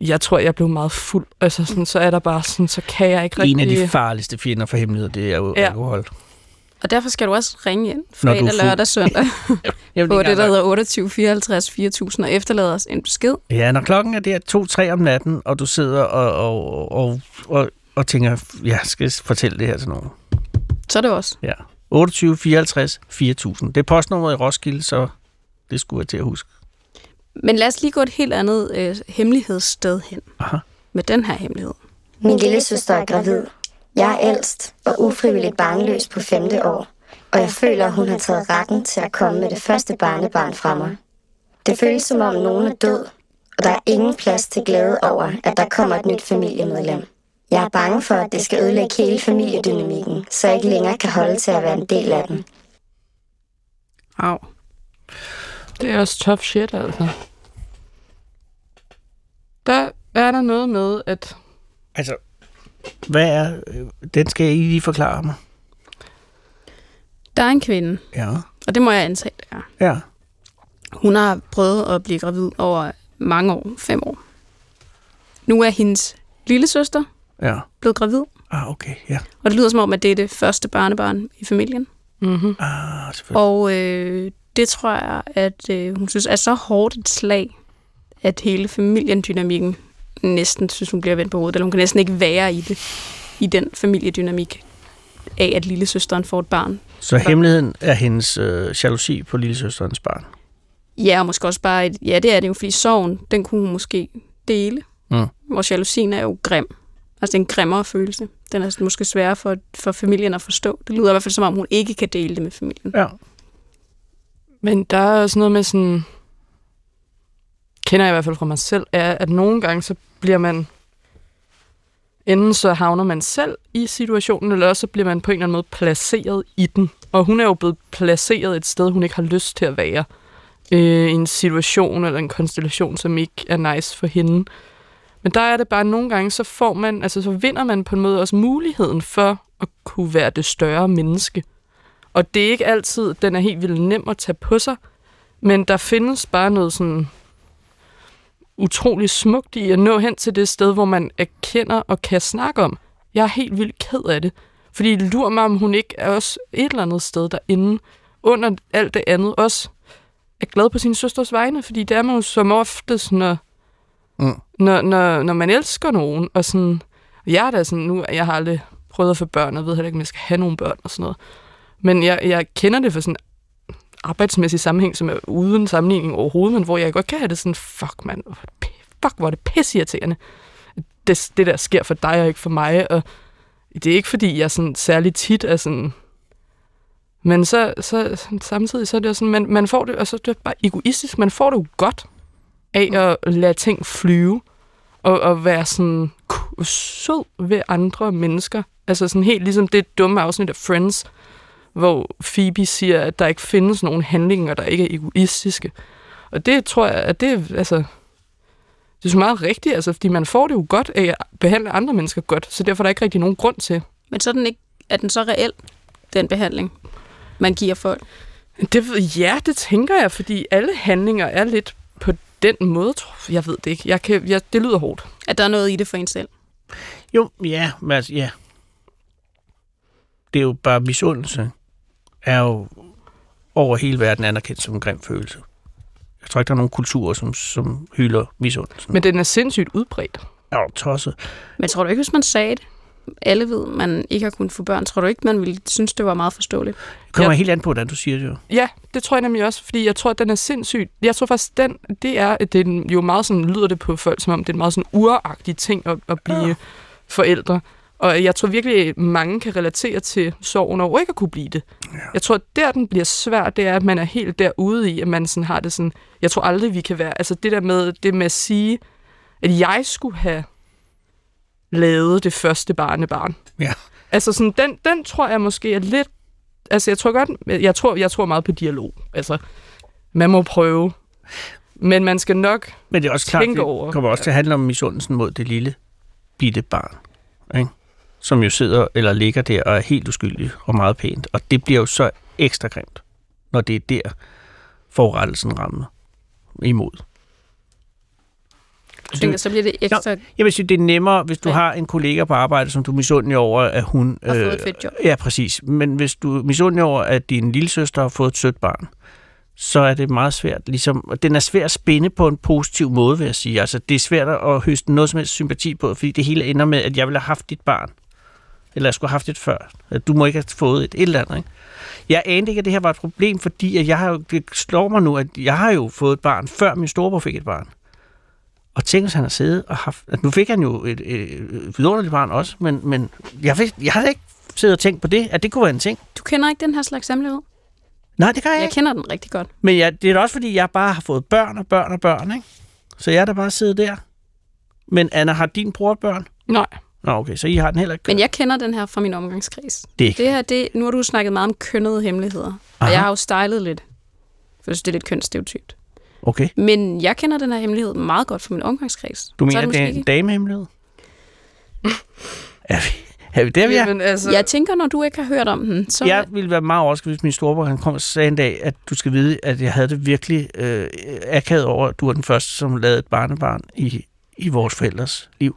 Jeg tror, jeg blev meget fuld. Altså, sådan, så er der bare sådan, så kan jeg ikke En rigtig... af de farligste fjender for hemmeligheder, det er jo Ja. alkohol. Og derfor skal du også ringe ind Når du fredag, lørdag, søndag Jeg på det, der hedder 28 54 4000 og efterlader os en besked. Ja, når klokken er der to-tre om natten, og du sidder og, og, og, og, og tænker, jeg skal fortælle det her til nogen. Så er det også. Ja. 28 54 4000. Det er postnummeret i Roskilde, så det skulle jeg til at huske. Men lad os lige gå et helt andet øh, hemmelighedssted hen. Aha. Med den her hemmelighed. Min lille søster er gravid. Jeg er ældst og ufrivilligt barnløs på femte år, og jeg føler, at hun har taget retten til at komme med det første barnebarn fra mig. Det føles som om nogen er død, og der er ingen plads til glæde over, at der kommer et nyt familiemedlem. Jeg er bange for, at det skal ødelægge hele familiedynamikken, så jeg ikke længere kan holde til at være en del af den. Au. Det er også tough shit, altså. Der er der noget med, at Altså, hvad er... øh, Den skal I lige forklare mig. Der er en kvinde, Ja. og det må jeg antage, det er. Ja. Hun har prøvet at blive gravid over mange år, fem år. Nu er hendes lille søster Ja. blevet gravid, Ah, okay. Ja. og det lyder som om, at det er det første barnebarn i familien. mm-hmm, Ah, selvfølgelig. Og øh, det tror jeg, at øh, hun synes er så hårdt et slag, at hele familiedynamikken næsten synes, hun bliver vendt på hovedet, eller hun kan næsten ikke være i det, i den familiedynamik af, at lille søsteren får et barn. Så hemmeligheden er hendes øh, jalousi på lillesøsterens barn. Ja, og måske også bare et, ja, det er det jo, fordi sorgen, den kunne hun måske dele. Mm. Hvor jalousien er jo grim. Altså, det er en grimmere følelse. Den er måske sværere for, for familien at forstå. Det lyder i hvert fald som om, hun ikke kan dele det med familien. Ja. Men der er også noget med sådan, kender jeg i hvert fald fra mig selv, er, at nogle gange så bliver man, enten så havner man selv i situationen, eller også så bliver man på en eller anden måde placeret i den. Og hun er jo blevet placeret et sted, hun ikke har lyst til at være. Øh, I en situation eller en konstellation, som ikke er nice for hende. Men der er det bare nogle gange, så får man, altså så vinder man på en måde også muligheden for at kunne være det større menneske. Og det er ikke altid, den er helt vildt nem at tage på sig, men der findes bare noget sådan utrolig smukt i at nå hen til det sted, hvor man erkender og kan snakke om. Jeg er helt vildt ked af det. Fordi lurer mig, om hun ikke er også et eller andet sted derinde, under alt det andet, også er glad på sin søsters vegne, fordi det er man jo som oftest, når, Mm. når, når, når man elsker nogen, og sådan, jeg er da sådan, nu, jeg har aldrig prøvet at få børn, og ved heller ikke, om jeg skal have nogle børn og sådan noget. Men jeg, jeg kender det for sådan arbejdsmæssig sammenhæng, som er uden sammenligning overhovedet, men hvor jeg godt kan have det sådan, fuck mand, det fuck, hvor er det pissirriterende, Det, det der sker for dig og ikke for mig, og det er ikke fordi, jeg sådan særlig tit er sådan, men så, så samtidig så er det jo sådan, man, man får det, og så er det bare egoistisk, man får det jo godt af at lade ting flyve, og, og være sådan sød ved andre mennesker. Altså sådan helt ligesom det dumme afsnit af Friends, hvor Phoebe siger, at der ikke findes nogen handlinger, der ikke er egoistiske. Og det tror jeg, at det altså, det er så meget rigtigt, altså, fordi man får det jo godt af at behandle andre mennesker godt, så derfor er der ikke rigtig nogen grund til. Men så er den, ikke, er den så reel, den behandling, man giver folk? Det, ja, det tænker jeg, fordi alle handlinger er lidt den måde, tror jeg. Ved det ikke. Jeg kan, jeg, det lyder hårdt. At der er noget i det for en selv? Jo, ja, men altså, ja. Det er jo bare misundelse. Er jo over hele verden anerkendt som en grim følelse. Jeg tror ikke, der er nogen kulturer, som, som hylder misundelsen. Men den er sindssygt udbredt. jo tosset. Men tror du ikke, hvis man sagde det, alle ved, man ikke har kunnet få børn, tror du ikke, man ville synes, det var meget forståeligt? Det kommer Ja. helt an på, hvordan du siger det jo. Ja, det tror jeg nemlig også, fordi jeg tror, at den er sindssygt. Jeg tror faktisk, den, det er, at det er jo meget sådan, lyder det på folk, som om det er en meget sådan uragtig ting at, at blive ja. forældre. Og jeg tror virkelig, mange kan relatere til sorgen over ikke at kunne blive det. Ja. Jeg tror, der den bliver svær, det er, at man er helt derude i, at man sådan har det sådan, jeg tror aldrig, vi kan være, altså det der med, det med at sige, at jeg skulle have lavet det første barnebarn. Ja. Altså sådan, den, den tror jeg måske er lidt, altså jeg tror godt, jeg tror, jeg tror meget på dialog. Altså, man må prøve, men man skal nok, Men det er også klart, Tænke det over. kommer også til at handle om misundelsen mod det lille bitte barn. Ikke? Som jo sidder eller ligger der og er helt uskyldig og meget pænt. Og det bliver jo så ekstra grimt, når det er der forurettelsen rammer imod. Du tænker, så bliver det ekstra... Jeg vil sige, det er nemmere, hvis du Ja. har en kollega på arbejde, som du er misundelig over, at hun... Har fået et fedt job. Ja, præcis. Men hvis du er misundelig over, at din lille søster har fået et sødt barn, så er det meget svært. Ligesom, og den er svær at spænde på en positiv måde, vil jeg sige. Altså, det er svært at høste noget som helst sympati på, fordi det hele ender med, at jeg ville have haft dit barn. Eller jeg skulle have haft det før. At du må ikke have fået et, et eller andet. Ikke? Jeg anede ikke, at det her var et problem, fordi at jeg har, det slår mig nu, at jeg har jo fået et barn, før min storebror fik et barn. Og tænk, hvis han har siddet og haft... At nu fik han jo et, et, vidunderligt barn også, men, men jeg, fik, jeg har ikke siddet og tænkt på det, at det kunne være en ting. Du kender ikke den her slags hemmelighed? Nej, det kan jeg Jeg ikke. kender den rigtig godt. Men jeg, det er da også, fordi jeg bare har fået børn og børn og børn, ikke? Så jeg er da bare siddet der. Men Anna, har din bror børn? Nej. Nå, okay, så I har den heller ikke. Men jeg kender den her fra min omgangskreds. Det er. Det her, det, nu har du snakket meget om kønnede hemmeligheder. Og Aha. jeg har jo stylet lidt. For jeg synes, det er lidt kønsstereotypt. Okay. Men jeg kender den her hemmelighed meget godt fra min omgangskreds. Du Så mener, det måske er en ikke- damehemmelighed? er vi, er vi der, vi er? Jamen, altså, Jeg tænker, når du ikke har hørt om den, så... Jeg ville være meget overrasket, hvis min storebror han kom og sagde en dag, at du skal vide, at jeg havde det virkelig øh, akavet over, at du var den første, som lavede et barnebarn i, i vores forældres liv.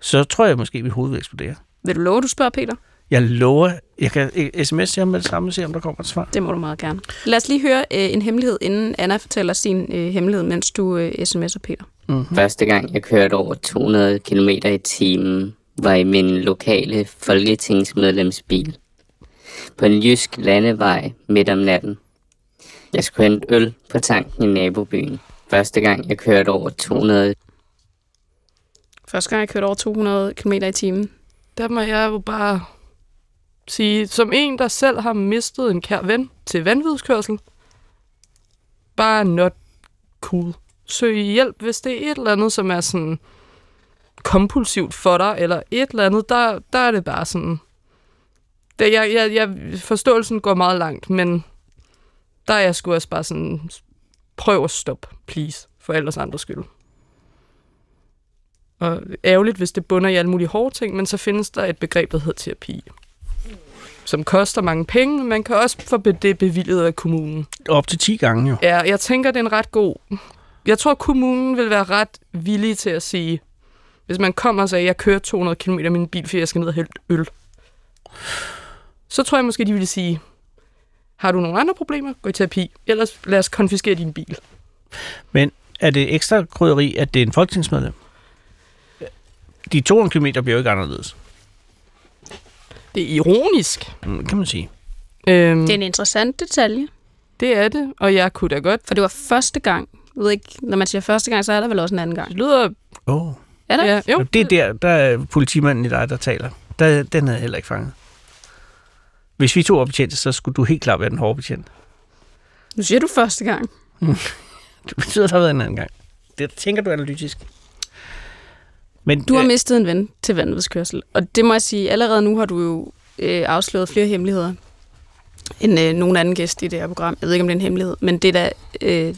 Så tror jeg måske, at mit hoved vil eksplodere. Vil du love, at du spørger Peter? Jeg lover, jeg kan sms ham med det samme og se, om der kommer et svar. Det må du meget gerne. Lad os lige høre øh, en hemmelighed, inden Anna fortæller sin øh, hemmelighed, mens du øh, sms'er Peter. Mm-hmm. Første gang jeg kørte over 200 km i timen, var i min lokale folketingsmedlemsbil. På en jysk landevej midt om natten. Jeg skulle hente øl på tanken i nabobyen. Første gang jeg kørte over 200 Første gang, jeg kørte over 200 km i timen. der må jeg jo bare sige, som en, der selv har mistet en kær ven til vanvidskørsel, bare not cool. Søg hjælp, hvis det er et eller andet, som er sådan kompulsivt for dig, eller et eller andet, der, der er det bare sådan... Det, jeg, jeg, jeg, forståelsen går meget langt, men der er jeg sgu også bare sådan, prøv at stoppe, please, for ellers andres skyld. Og ærgerligt, hvis det bunder i alle mulige hårde ting, men så findes der et begreb, der hedder terapi, som koster mange penge, men man kan også få det bevilget af kommunen. Op til 10 gange jo. Ja, jeg tænker, det er en ret god... Jeg tror, kommunen vil være ret villig til at sige, hvis man kommer og siger, jeg kører 200 km i min bil, fordi jeg skal ned og hælde øl. Så tror jeg måske, de vil sige, har du nogle andre problemer, gå i terapi. Ellers lad os konfiskere din bil. Men er det ekstra krydderi, at det er en folketingsmedlem? De 200 km bliver jo ikke anderledes, Det er ironisk. Mm, kan man sige. Øhm, Det er en interessant detalje, det er det, og jeg kunne da godt... for det var første gang. Jeg ved ikke, når man siger første gang, så er der vel også en anden gang. Det lyder... Oh. Er der? Ja, jo, Det er der, der er politimanden i dig, der taler. Der, den havde jeg heller ikke fanget. Hvis vi to var betjente, så skulle du helt klart være den hårde betjent. Nu siger du første gang. Det betyder, at der har været en anden gang. Det tænker du analytisk. Men Du har øh, mistet en ven til vanvidskørsel, og det må jeg sige, allerede nu har du jo øh, afsløret flere hemmeligheder end øh, nogen anden gæst i det her program. Jeg ved ikke, om det er en hemmelighed, men det er da, øh,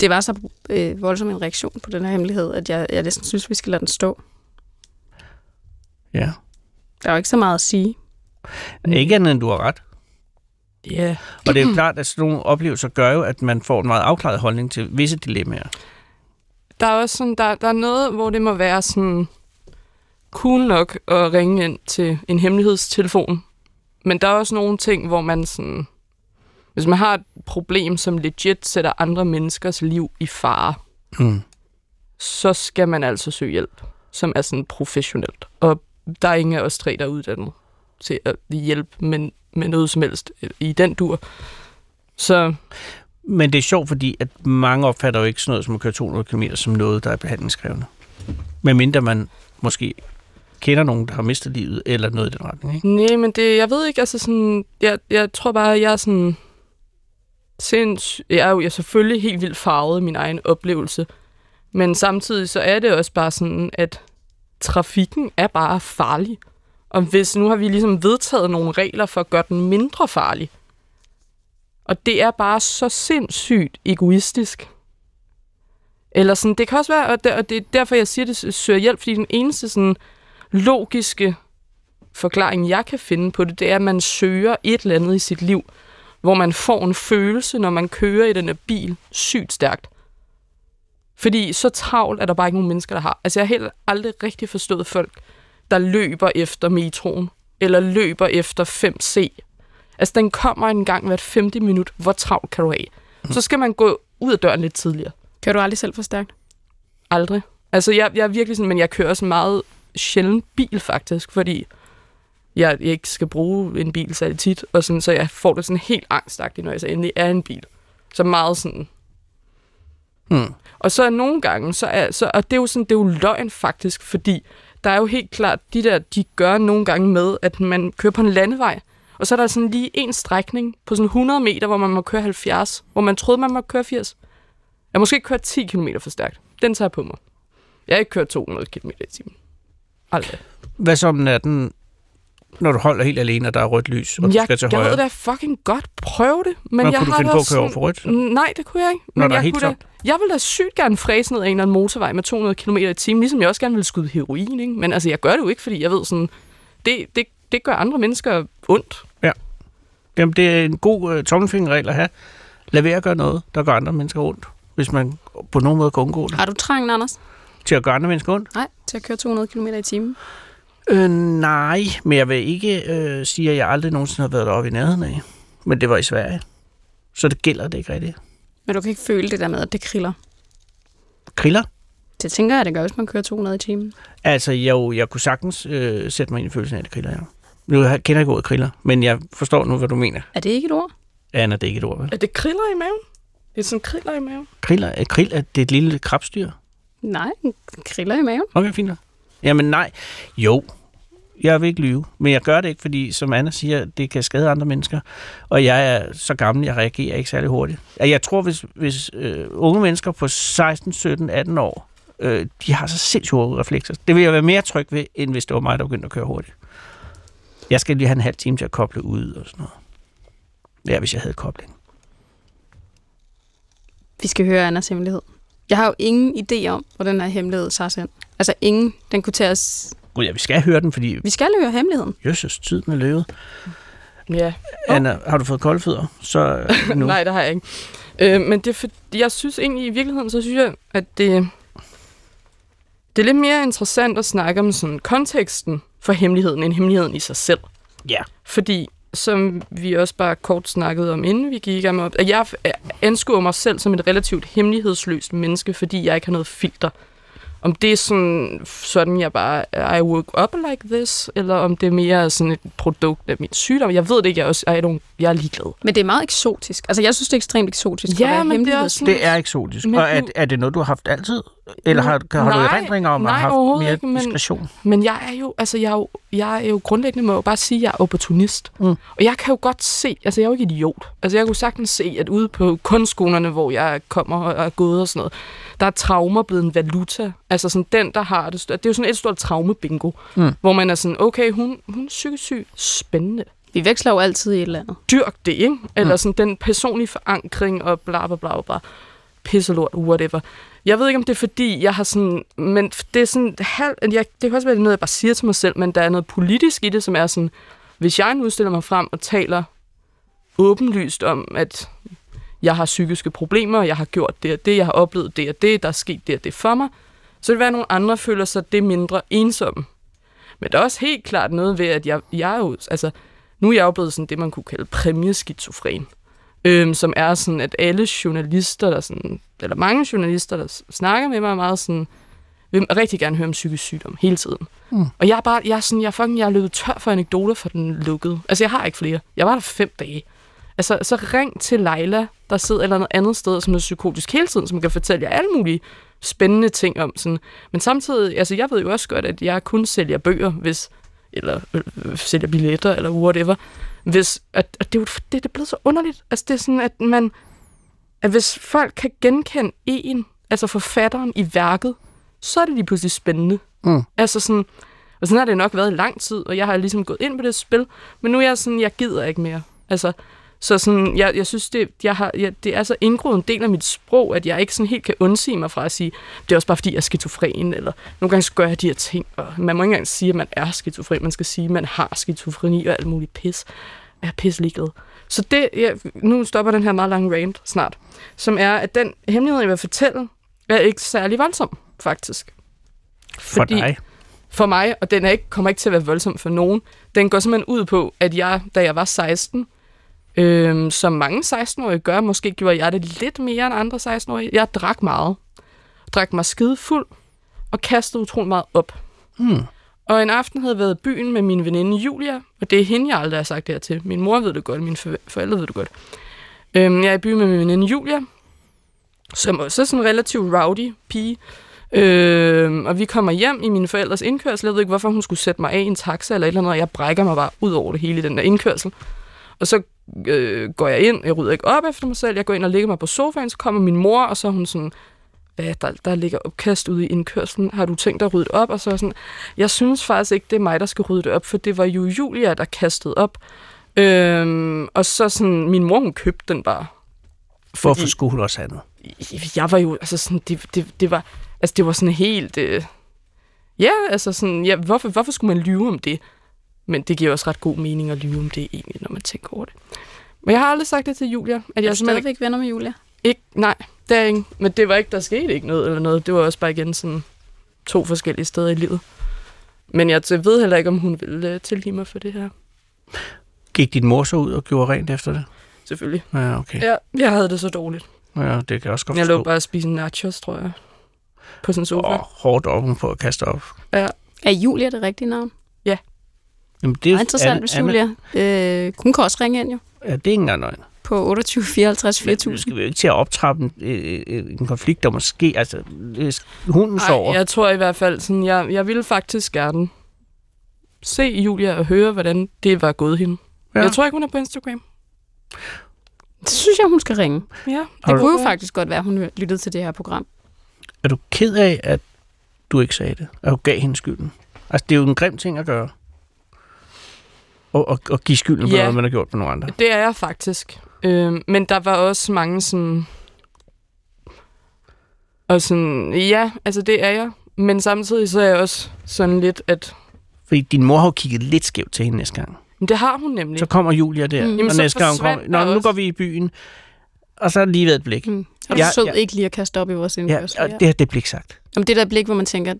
det var så øh, voldsom en reaktion på den her hemmelighed, at jeg, jeg næsten synes, vi skal lade den stå. ja. Der er jo ikke så meget at sige. Ikke andet end du har ret. ja. Og det er jo klart, at sådan nogle oplevelser gør jo, at man får en meget afklaret holdning til visse dilemmaer. Der er også sådan, der, der er noget, hvor det må være sådan cool nok at ringe ind til en hemmelighedstelefon. Men der er også nogle ting, hvor man sådan... Hvis man har et problem, som legit sætter andre menneskers liv i fare, Mm. så skal man altså søge hjælp, som er sådan professionelt. Og der er ingen af os tre, der er uddannet til at hjælpe med, med noget som helst i den dur. Så men det er sjovt, fordi at mange opfatter jo ikke sådan noget som at køre 200 km som noget, der er behandlingskrævende. Medmindre man måske kender nogen, der har mistet livet, eller noget i den retning. Ikke? Nej, men det, jeg ved ikke, altså sådan, jeg, jeg tror bare, jeg er sådan, sinds, jeg er jo jeg er selvfølgelig helt vildt farvet min egen oplevelse, men samtidig så er det også bare sådan, at trafikken er bare farlig. Og hvis nu har vi ligesom vedtaget nogle regler for at gøre den mindre farlig, og det er bare så sindssygt egoistisk. Eller sådan, det kan også være, og det, og det er derfor, jeg siger det, søger hjælp, fordi den eneste sådan logiske forklaring, jeg kan finde på det, det er, at man søger et eller andet i sit liv, hvor man får en følelse, når man kører i den her bil sygt stærkt. Fordi så travlt er der bare ikke nogen mennesker, der har. Altså, jeg har helt aldrig rigtig forstået folk, der løber efter metroen, eller løber efter 5C. Altså, den kommer en gang hvert 50 minut. Hvor travlt kan du have? Så skal man gå ud af døren lidt tidligere. Kan du aldrig selv for stærkt? Aldrig. Altså, jeg, jeg er virkelig sådan, men jeg kører også meget sjældent bil, faktisk, fordi jeg ikke skal bruge en bil særlig tit, og sådan, så jeg får det sådan helt angstagtigt, når jeg så endelig er i en bil. Så meget sådan... Hmm. Og så nogle gange, så er, så, og det er jo sådan, det er jo løgn faktisk, fordi der er jo helt klart, de der, de gør nogle gange med, at man kører på en landevej, og så er der sådan lige en strækning på sådan 100 meter, hvor man må køre 70, hvor man troede, man må køre 80. Jeg måske kørt 10 km for stærkt. Den tager jeg på mig. Jeg har ikke kørt 200 km i timen. Aldrig. Hvad så om natten, når du holder helt alene, og der er rødt lys, og du jeg skal til gad højre? da fucking godt prøve det, men Nå, jeg kunne du har finde da på at køre over for rødt? Nej, det kunne jeg ikke. Når Men der er jeg, helt kunne da, jeg ville da sygt gerne fræse ned ad en eller anden motorvej med 200 km i timen, ligesom jeg også gerne ville skyde heroin, ikke? Men altså, jeg gør det jo ikke, fordi jeg ved sådan, det, det, det gør andre mennesker ondt. Jamen, det er en god uh, tommelfingerregel at have. Lad være at gøre noget, der gør andre mennesker ondt, hvis man på nogen måde kan undgå det. Har du trangen, Anders? Til at gøre andre mennesker ondt? Nej, til at køre 200 km i timen. Øh, nej, men jeg vil ikke øh, sige, at jeg aldrig nogensinde har været deroppe i nærheden af. Men det var i Sverige. Så det gælder det ikke rigtigt. Men du kan ikke føle det der med, at det kriller. Kriller? Det tænker jeg, det gør, hvis man kører 200 i timen. Altså, jeg, jo, jeg kunne sagtens øh, sætte mig ind i følelsen af, at det kriller, ja. Nu jeg kender ikke ordet kriller, men jeg forstår nu, hvad du mener. Er det ikke et ord? Anna, det er ikke et ord, vel? Er det kriller i maven? Det er sådan kriller i maven. Kriller, er krill, er det et lille krabstyr? Nej, kriller i maven. Okay, fint. Jamen nej, jo, jeg vil ikke lyve, men jeg gør det ikke, fordi som Anna siger, det kan skade andre mennesker, og jeg er så gammel, jeg reagerer ikke særlig hurtigt. Jeg tror, hvis, hvis øh, unge mennesker på 16, 17, 18 år, øh, de har så sindssygt hurtige reflekser, det vil jeg være mere tryg ved, end hvis det var mig, der begyndte at køre hurtigt. Jeg skal lige have en halv time til at koble ud og sådan noget. Ja, hvis jeg havde kobling. Vi skal høre Annas hemmelighed. Jeg har jo ingen idé om, hvor den her hemmelighed sig hen. Altså ingen, den kunne tage os... Gud, ja, vi skal høre den, fordi Vi skal høre hemmeligheden. jøsses, tiden er løbet. Ja. Anna, har du fået kolde fødder? Så øh, nu. Nej, det har jeg ikke. Øh, men det er for, jeg synes egentlig, i virkeligheden, så synes jeg, at det, det er lidt mere interessant at snakke om sådan konteksten for hemmeligheden, end hemmeligheden i sig selv. Ja. Fordi, som vi også bare kort snakkede om, inden vi gik i gang med, op- at jeg anskuer mig selv som et relativt hemmelighedsløst menneske, fordi jeg ikke har noget filter. Om det er sådan, sådan jeg bare, I woke up like this, eller om det er mere sådan et produkt af min sygdom. Jeg ved det ikke, jeg er, også, I don't, jeg er ligeglad. Men det er meget eksotisk. Altså, jeg synes, det er ekstremt eksotisk. Ja, at men det er også sådan- Det er eksotisk. Men og er, du- er det noget, du har haft altid? Eller har, har du Nej, erindringer om at nej, have haft mere ikke, men- diskretion? Men jeg er jo, altså jeg er jo, jeg er jo grundlæggende, må jo bare sige, at jeg er opportunist. Mm. Og jeg kan jo godt se, altså jeg er jo ikke idiot. Altså jeg kunne sagtens se, at ude på kunstskolerne, hvor jeg kommer og er gået og sådan noget, der er traumer blevet en valuta. Altså sådan den, der har det. Det er jo sådan et stort traumebingo, Mm. hvor man er sådan, okay, hun, hun er psykisk syg. Spændende. Vi veksler jo altid i et eller andet. Dyrk det, ikke? Eller Mm. sådan den personlige forankring og bla bla bla bla. bla. Pisselort, whatever. Jeg ved ikke, om det er fordi, jeg har sådan... Men det er sådan halv... Jeg, det kan også være det noget, jeg bare siger til mig selv, men der er noget politisk i det, som er sådan... Hvis jeg nu stiller mig frem og taler åbenlyst om, at jeg har psykiske problemer, jeg har gjort det og det, jeg har oplevet det og det, der er sket det og det for mig, så vil det være, at nogle andre føler sig det mindre ensomme. Men der er også helt klart noget ved, at jeg, jeg er jo... Altså, nu er jeg jo blevet sådan det, man kunne kalde præmieskizofren. Øhm, som er sådan, at alle journalister, der sådan, eller mange journalister, der snakker med mig, er meget sådan, vil rigtig gerne høre om psykisk sygdom hele tiden. Mm. Og jeg er bare, jeg er sådan, jeg er fucking, jeg er løbet tør for anekdoter for den lukkede. Altså, jeg har ikke flere. Jeg var der fem dage. Altså, så ring til Leila, der sidder et eller andet andet sted, som er psykotisk hele tiden, som kan fortælle jer alle mulige spændende ting om sådan. Men samtidig, altså jeg ved jo også godt, at jeg kun sælger bøger, hvis, eller øh, sælger billetter, eller whatever, hvis, at, at det, er jo, det, det er blevet så underligt. Altså det er sådan, at man, at hvis folk kan genkende en, altså forfatteren i værket, så er det lige pludselig spændende. Mm. Altså sådan, og sådan har det nok været i lang tid, og jeg har ligesom gået ind på det spil, men nu er jeg sådan, jeg gider ikke mere. Altså, så sådan, jeg, jeg synes, det, jeg har, jeg, det er så indgroet en del af mit sprog, at jeg ikke sådan helt kan undsige mig fra at sige, det er også bare fordi, jeg er skizofren, eller nogle gange gør jeg de her ting, og man må ikke engang sige, at man er skizofren, man skal sige, at man har skizofreni og alt muligt pis. Er pis ligeglad. Så det, jeg, nu stopper den her meget lange rant snart, som er, at den hemmelighed, jeg vil fortælle, er ikke særlig voldsom, faktisk. For dig. For mig, og den er ikke, kommer ikke til at være voldsom for nogen. Den går simpelthen ud på, at jeg, da jeg var 16, øhm, som mange 16-årige gør, måske gjorde jeg det lidt mere end andre 16-årige. Jeg drak meget. Drak mig skide fuld og kastede utrolig meget op. Hmm. Og en aften havde jeg været i byen med min veninde Julia, og det er hende, jeg aldrig har sagt det her til. Min mor ved det godt, mine forældre ved det godt. Øhm, jeg er i byen med min veninde Julia, som også er sådan en relativt rowdy pige. Øhm, og vi kommer hjem i mine forældres indkørsel. Jeg ved ikke, hvorfor hun skulle sætte mig af i en taxa eller et eller andet, og jeg brækker mig bare ud over det hele i den der indkørsel. Og så øh, går jeg ind, jeg rydder ikke op efter mig selv, jeg går ind og ligger mig på sofaen, så kommer min mor, og så er hun sådan, hvad, der, der ligger opkast ude i indkørslen, har du tænkt dig at rydde det op? Og så sådan, jeg synes faktisk ikke, det er mig, der skal rydde det op, for det var jo Julia, der kastede op. Øhm, og så sådan, min mor, hun købte den bare. Hvorfor skulle hun også have noget? Jeg var jo, altså sådan, det, det, det var, altså det var sådan helt, øh, ja, altså sådan, ja, hvorfor, hvorfor skulle man lyve om det? Men det giver også ret god mening at lyve om det egentlig, når man tænker over det. Men jeg har aldrig sagt det til Julia, at Jeg er simpelthen stadigvæk venner med Julia. ikke, nej, det ikke, men det var ikke, der skete ikke noget eller noget. Det var også bare igen sådan to forskellige steder i livet. Men jeg ved heller ikke, om hun vil uh, tilgive mig for det her. Gik din mor så ud og gjorde rent efter det? Selvfølgelig. Ja, okay. Ja, jeg havde det så dårligt. Ja, det kan jeg også godt Jeg forstå. lå bare og spiste nachos, tror jeg. På en sofa. Åh, hårdt op på at kaste op. Er Julia det rigtige navn? Jamen, det Det er er interessant, hvis Julia. Øh, hun kan også ringe ind jo Ja, det er ikke engang løgn. På 28 54 Men nu 4000. skal vi jo ikke til at optrappe en, øh, øh, en konflikt, der måske... Altså, øh, hunden sover. Ej, jeg tror i hvert fald, sådan, jeg, jeg ville faktisk gerne se Julia og høre, hvordan det var gået hende. Ja. Jeg tror ikke, hun er på Instagram. Det synes jeg, hun skal ringe. Ja, Har Det du- kunne jo faktisk godt være, hun lyttede til det her program. Er du ked af, at du ikke sagde det? At du gav hende skylden? Altså, det er jo en grim ting at gøre. Og, og, og give skylden for Ja. noget, man har gjort med nogle andre. Det er jeg faktisk. Øhm, men der var også mange sådan... Og sådan, ja, altså det er jeg. Men samtidig så er jeg også sådan lidt, at Fordi din mor har jo kigget lidt skævt til hende næste gang. men det har hun nemlig. Så kommer Julia der, Mm. Jamen, og så næste gang hun kommer... Nå, nu også- går vi i byen. Og så lige været et blik. Mm. Og du Ja, er sød ja. ikke lige at kaste op i vores Ja, indkørsel. og det, det bliver ikke sagt. Jamen, det der blik, hvor man tænker,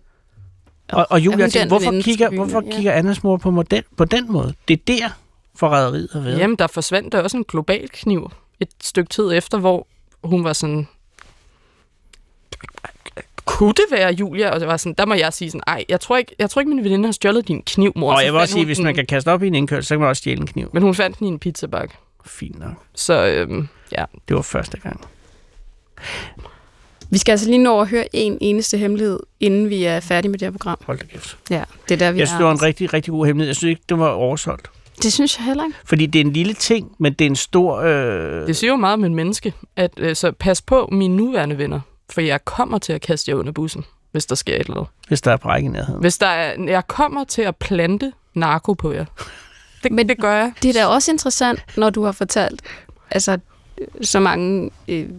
Og, og er Julia tænker, hvorfor, kigger, hvorfor Ja. kigger Annas mor på, model, på den måde? Det er der, forræderiet har været. Jamen, der forsvandt der også en global kniv et stykke tid efter, hvor hun var sådan... Kunne det være Julia? Og det var sådan, der må jeg sige sådan, ej, jeg tror ikke, jeg tror ikke min veninde har stjålet din kniv, mor. Og jeg vil også sige, hvis man kan kaste op i en indkørsel, så kan man også stjæle en kniv. Men hun fandt den i en pizzabak. Fint nok. Så øhm, ja, Det var første gang. vi skal altså lige nå at høre en eneste hemmelighed, inden vi er færdige med det her program. Hold da kæft. Ja, det er der, vi Jeg er. synes, det var en rigtig, rigtig god hemmelighed. Jeg synes ikke, det var oversolgt. Det synes jeg heller ikke. Fordi det er en lille ting, men det er en stor... Øh... det siger jo meget om en menneske, at øh, så pas på mine nuværende venner, for jeg kommer til at kaste jer under bussen, hvis der sker et eller andet. Hvis der er bræk i nærheden. Hvis der er, jeg kommer til at plante narko på jer. Det, Men det gør jeg. Det er da også interessant, når du har fortalt altså, så mange... Øh,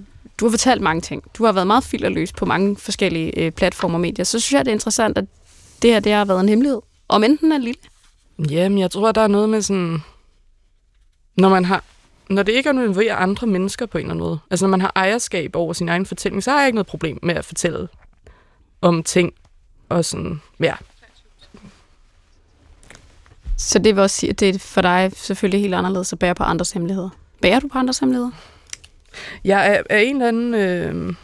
du har fortalt mange ting. Du har været meget filterløs på mange forskellige øh, platformer og medier. Så synes jeg, det er interessant, at det her det har været en hemmelighed. Om enten er lille. Jamen, jeg tror, der er noget med sådan... Når man har... Når det ikke er ved andre mennesker på en eller anden måde. Altså, når man har ejerskab over sin egen fortælling, så har jeg ikke noget problem med at fortælle om ting. Og sådan, ja. Så det vil også sige, at det er for dig selvfølgelig helt anderledes at bære på andres hemmeligheder. Bærer du på andres hemmeligheder? Jeg er, er en eller anden... Øh,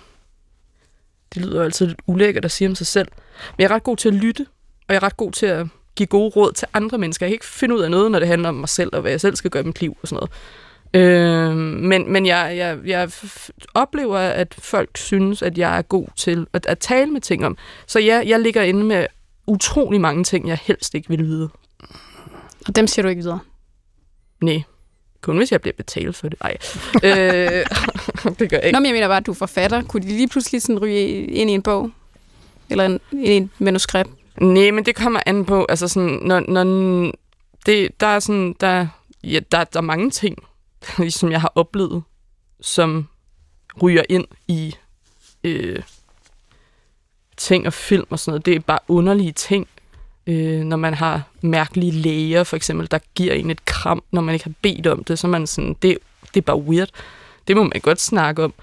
det lyder jo altid lidt ulækkert at sige om sig selv. Men jeg er ret god til at lytte, og jeg er ret god til at give gode råd til andre mennesker. Jeg kan ikke finde ud af noget, når det handler om mig selv, og hvad jeg selv skal gøre i mit liv og sådan noget. Øh, men men jeg, jeg, jeg oplever, at folk synes, at jeg er god til at, at tale med ting om. Så ja, jeg ligger inde med utrolig mange ting, jeg helst ikke vil vide. Og dem siger du ikke videre. Nej. Kun hvis jeg bliver betalt for det. Nej. øh, det gør jeg ikke. Nå, men jeg mener bare, at du er forfatter. Kunne de lige pludselig sådan ryge ind i en bog? Eller en, et manuskript? Nej, men det kommer an på, altså sådan, når, når det, der er sådan, der, ja, der, der er mange ting, som ligesom jeg har oplevet, som ryger ind i øh, ting og film og sådan noget. Det er bare underlige ting, øh, når man har mærkelige læger, for eksempel, der giver en et kram, når man ikke har bedt om det, så man sådan, det, det er bare weird. Det må man godt snakke om.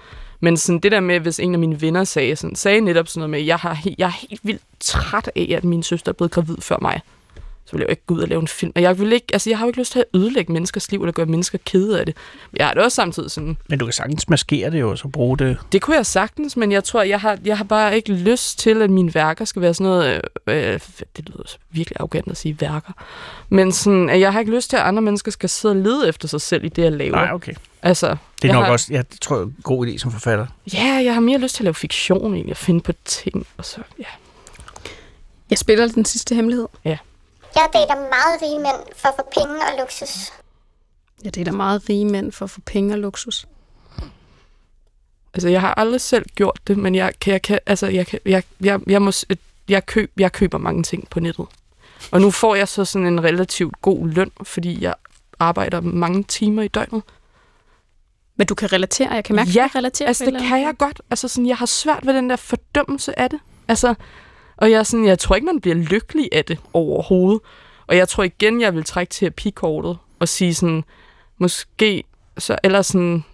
Men sådan det der med, hvis en af mine venner sagde, sådan, sagde netop sådan noget med, jeg, har, jeg er helt vildt træt af, at min søster er blevet gravid før mig. Så vil jeg jo ikke gå ud og lave en film. Og jeg, vil ikke, altså, jeg har jo ikke lyst til at ødelægge menneskers liv, eller gøre mennesker kede af det. Men jeg har det også samtidig sådan, Men du kan sagtens maskere det jo, og så bruge det. det kunne jeg sagtens, men jeg tror, jeg har, jeg har bare ikke lyst til, at mine værker skal være sådan noget... Øh, øh, det lyder så virkelig arrogant at sige værker. Men sådan, at jeg har ikke lyst til, at andre mennesker skal sidde og lede efter sig selv i det, jeg laver. Nej, okay. Altså, Det er nok har, også, ja, det tror jeg er en god idé som forfatter. Ja, jeg har mere lyst til at lave fiktion egentlig, at finde på ting. Og så, ja. Jeg spiller den sidste hemmelighed. Jeg dater meget rige mænd for at få penge og luksus. Ja, det er da meget rige mænd for at få penge og luksus. Altså, jeg har aldrig selv gjort det, men jeg kan, jeg kan, altså, jeg, kan, jeg, jeg, jeg, må, s- jeg, køb, jeg køber mange ting på nettet. Og nu får jeg så sådan en relativt god løn, fordi jeg arbejder mange timer i døgnet. Men du kan relatere, jeg kan mærke, Ja, at du Altså, på det et kan jeg godt. Altså, sådan, jeg har svært ved den der fordømmelse af det. Altså, og jeg, er sådan, jeg tror ikke, man bliver lykkelig af det overhovedet. Og jeg tror igen, jeg vil trække terapikortet og sige sådan, måske, så, eller sådan,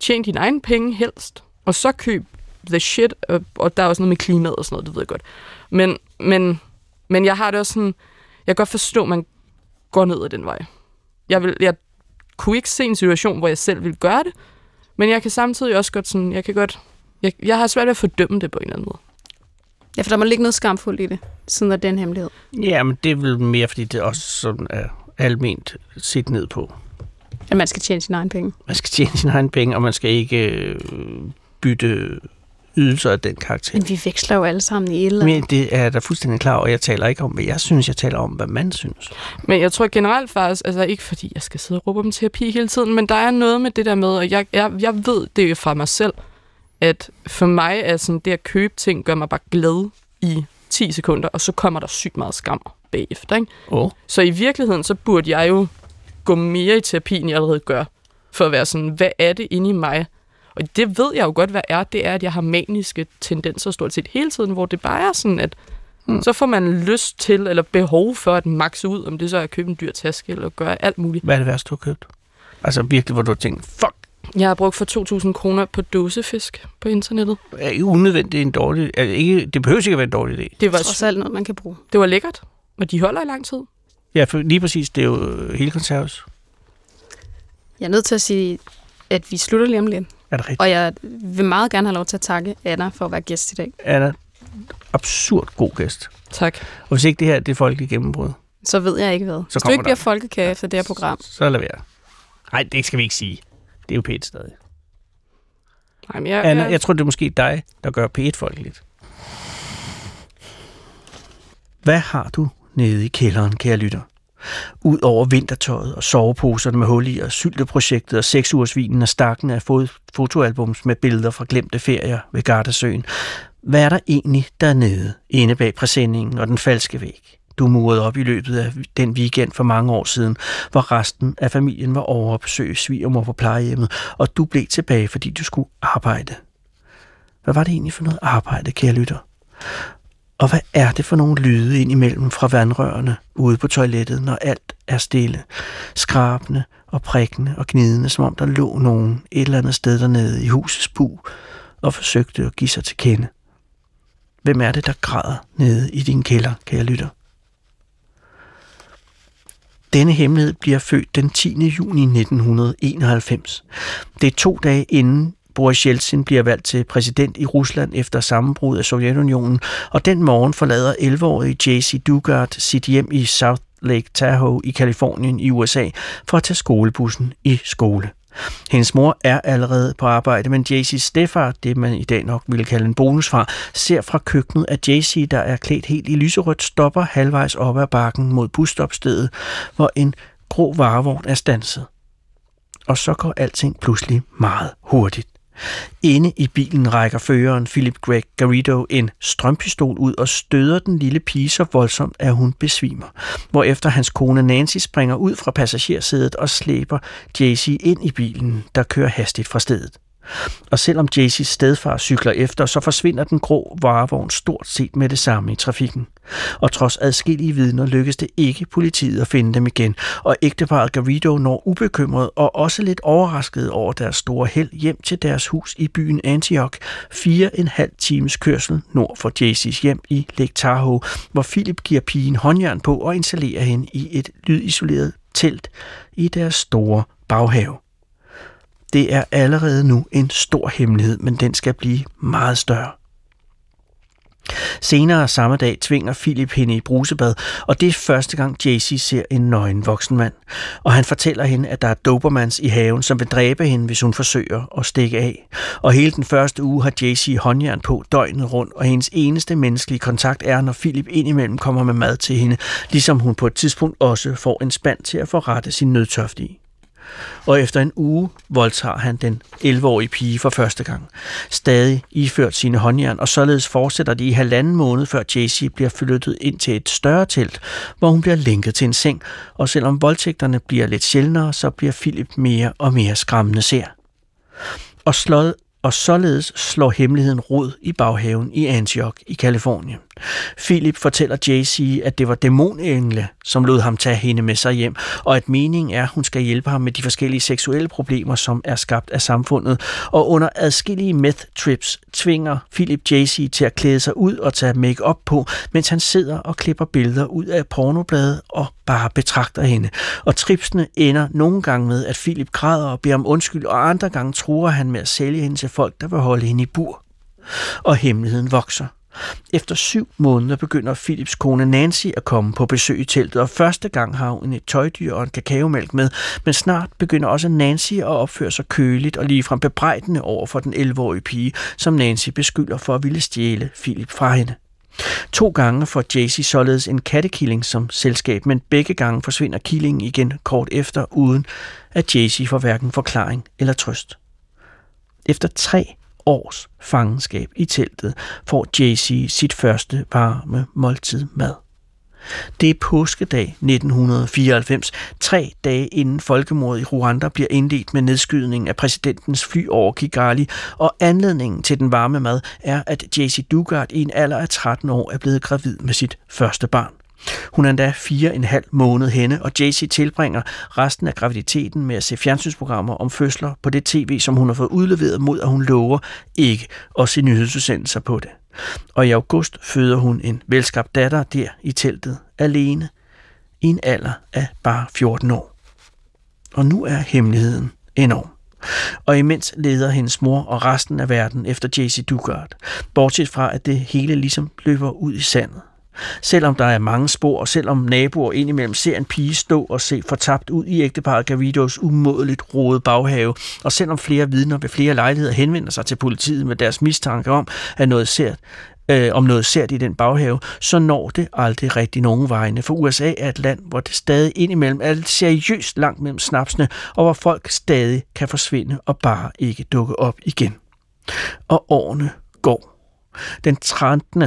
tjen dine egne penge helst, og så køb the shit, og, og der er også noget med klimaet og sådan noget, det ved jeg godt. Men, men, men jeg har det også sådan, jeg kan godt forstå, at man går ned ad den vej. Jeg, vil, jeg kunne ikke se en situation, hvor jeg selv ville gøre det, men jeg kan samtidig også godt sådan, jeg kan godt, jeg, jeg har svært ved at fordømme det på en eller anden måde. Ja, for der må ligge noget skamfuldt i det, siden af den hemmelighed. Ja, men det er vel mere, fordi det også sådan er alment set ned på. At man skal tjene sine egne penge. Man skal tjene sine egne penge, og man skal ikke øh, bytte ydelser af den karakter. Men vi veksler jo alle sammen i et eller andet. Men det er da fuldstændig klar over. Jeg taler ikke om, hvad jeg synes. Jeg taler om, hvad man synes. Men jeg tror generelt faktisk, altså ikke fordi jeg skal sidde og råbe om terapi hele tiden, men der er noget med det der med, og jeg, jeg, jeg ved det jo fra mig selv, at for mig er sådan det at købe ting, gør mig bare glad i 10 sekunder, og så kommer der sygt meget skam bagefter. Ikke? Oh. Så i virkeligheden, så burde jeg jo gå mere i terapi, end jeg allerede gør, for at være sådan, hvad er det inde i mig? Og det ved jeg jo godt, hvad er. Det er, at jeg har maniske tendenser stort set hele tiden, hvor det bare er sådan, at mm. så får man lyst til, eller behov for at makse ud, om det så er at købe en dyr taske, eller gøre alt muligt. Hvad er det værste, du har købt? Altså virkelig, hvor du har tænkt, fuck, Jeg har brugt for 2.000 kroner på dåsefisk på internettet. er ikke unødvendigt en dårlig... Er det, ikke, det behøver ikke at være en dårlig idé. Det var, Trods alt noget, man kan bruge. det var lækkert, og de holder i lang tid. Ja, for lige præcis, det er jo hele konserves. Jeg er nødt til at sige, at vi slutter lige om lidt. Er det rigtigt? Og jeg vil meget gerne have lov til at takke Anna for at være gæst i dag. Anna, absurd god gæst. Tak. Og hvis ikke det her det er folkeligt gennembrud, Så ved jeg ikke hvad. Hvis du ikke bliver folkekage efter det her program, så lad være. Nej, det skal vi ikke sige. Det er jo pænt stadig. Nej, men jeg, Anna, jeg, jeg tror, det er måske dig, der gør P1 folkeligt. Hvad har du nede i kælderen, kære lytter? Udover vintertøjet og soveposerne med hul i og sylteprojektet og seks ugers vinen og stakken af fotoalbums med billeder fra glemte ferier ved Gardasøen. Hvad er der egentlig dernede, inde bag præsendingen og den falske væg? Du murede op i løbet af den weekend for mange år siden, hvor resten af familien var over at besøge svigermor på plejehjemmet, og du blev tilbage, fordi du skulle arbejde. Hvad var det egentlig for noget arbejde, kære lytter? Og hvad er det for nogle lyde indimellem fra vandrørene ude på toilettet, når alt er stille? Skrabende og prikkende og gnidende, som om der lå nogen et eller andet sted dernede i husets bu og forsøgte at give sig til kende. Hvem er det, der græder nede i din kælder, kære lytter? Denne hemmelighed bliver født den 10. juni 1991. Det er to dage inden Boris Yeltsin bliver valgt til præsident i Rusland efter sammenbrud af Sovjetunionen, og den morgen forlader 11-årige JC Dugard sit hjem i South Lake Tahoe i Kalifornien i USA for at tage skolebussen i skole. Hendes mor er allerede på arbejde, men Jaycees stefar, det man i dag nok ville kalde en bonusfar, ser fra køkkenet, at Jaycee, der er klædt helt i lyserødt, stopper halvvejs op ad bakken mod busstopstedet, hvor en grå varevogn er stanset. Og så går alting pludselig meget hurtigt. Inde i bilen rækker føreren Philip Greg Garrido en strømpistol ud og støder den lille pige så voldsomt, at hun besvimer. Hvorefter hans kone Nancy springer ud fra passagersædet og slæber JC ind i bilen, der kører hastigt fra stedet. Og selvom Jaceys stedfar cykler efter, så forsvinder den grå varevogn stort set med det samme i trafikken. Og trods adskillige vidner lykkes det ikke politiet at finde dem igen, og ægteparet Garrido når ubekymret og også lidt overrasket over deres store held hjem til deres hus i byen Antioch, fire en halv times kørsel nord for Jaceys hjem i Lake Tahoe, hvor Philip giver pigen håndjern på og installerer hende i et lydisoleret telt i deres store baghave. Det er allerede nu en stor hemmelighed, men den skal blive meget større. Senere samme dag tvinger Philip hende i brusebad, og det er første gang Jaycee ser en nøgen voksen mand. Og han fortæller hende, at der er dobermans i haven, som vil dræbe hende, hvis hun forsøger at stikke af. Og hele den første uge har Jaycee håndjern på døgnet rundt, og hendes eneste menneskelige kontakt er, når Philip indimellem kommer med mad til hende, ligesom hun på et tidspunkt også får en spand til at forrette sin nødtøft i og efter en uge voldtager han den 11-årige pige for første gang. Stadig iført sine håndjern, og således fortsætter de i halvanden måned, før Jaycee bliver flyttet ind til et større telt, hvor hun bliver lænket til en seng, og selvom voldtægterne bliver lidt sjældnere, så bliver Philip mere og mere skræmmende ser. Og slået og således slår hemmeligheden rod i baghaven i Antioch i Kalifornien. Philip fortæller JC, at det var dæmonengle, som lod ham tage hende med sig hjem, og at meningen er, at hun skal hjælpe ham med de forskellige seksuelle problemer, som er skabt af samfundet. Og under adskillige meth trips tvinger Philip JC til at klæde sig ud og tage make op på, mens han sidder og klipper billeder ud af pornobladet og bare betragter hende. Og tripsene ender nogle gange med, at Philip græder og beder om undskyld, og andre gange tror han med at sælge hende til folk, der vil holde hende i bur. Og hemmeligheden vokser. Efter syv måneder begynder Philips kone Nancy at komme på besøg i teltet, og første gang har hun et tøjdyr og en kakaomælk med, men snart begynder også Nancy at opføre sig køligt og ligefrem bebrejdende over for den 11-årige pige, som Nancy beskylder for at ville stjæle Philip fra hende. To gange får Jaycee således en kattekilling som selskab, men begge gange forsvinder killingen igen kort efter, uden at Jaycee får hverken forklaring eller trøst. Efter tre års fangenskab i teltet får JC sit første varme måltid mad. Det er påskedag 1994, tre dage inden folkemordet i Rwanda bliver indledt med nedskydning af præsidentens fly over Kigali, og anledningen til den varme mad er, at JC Dugard i en alder af 13 år er blevet gravid med sit første barn. Hun er endda fire en halv måned henne, og Jaycee tilbringer resten af graviditeten med at se fjernsynsprogrammer om fødsler på det tv, som hun har fået udleveret mod, at hun lover ikke at se nyhedsudsendelser på det. Og i august føder hun en velskabt datter der i teltet, alene, i en alder af bare 14 år. Og nu er hemmeligheden enorm. Og imens leder hendes mor og resten af verden efter JC Dugard, bortset fra at det hele ligesom løber ud i sandet. Selvom der er mange spor, og selvom naboer indimellem ser en pige stå og se fortabt ud i ægteparet Gavidos umådeligt rode baghave, og selvom flere vidner ved flere lejligheder henvender sig til politiet med deres mistanke om, at noget ser, øh, om noget sært i den baghave, så når det aldrig rigtig nogen vegne. For USA er et land, hvor det stadig indimellem er seriøst langt mellem snapsene, og hvor folk stadig kan forsvinde og bare ikke dukke op igen. Og årene går. Den 13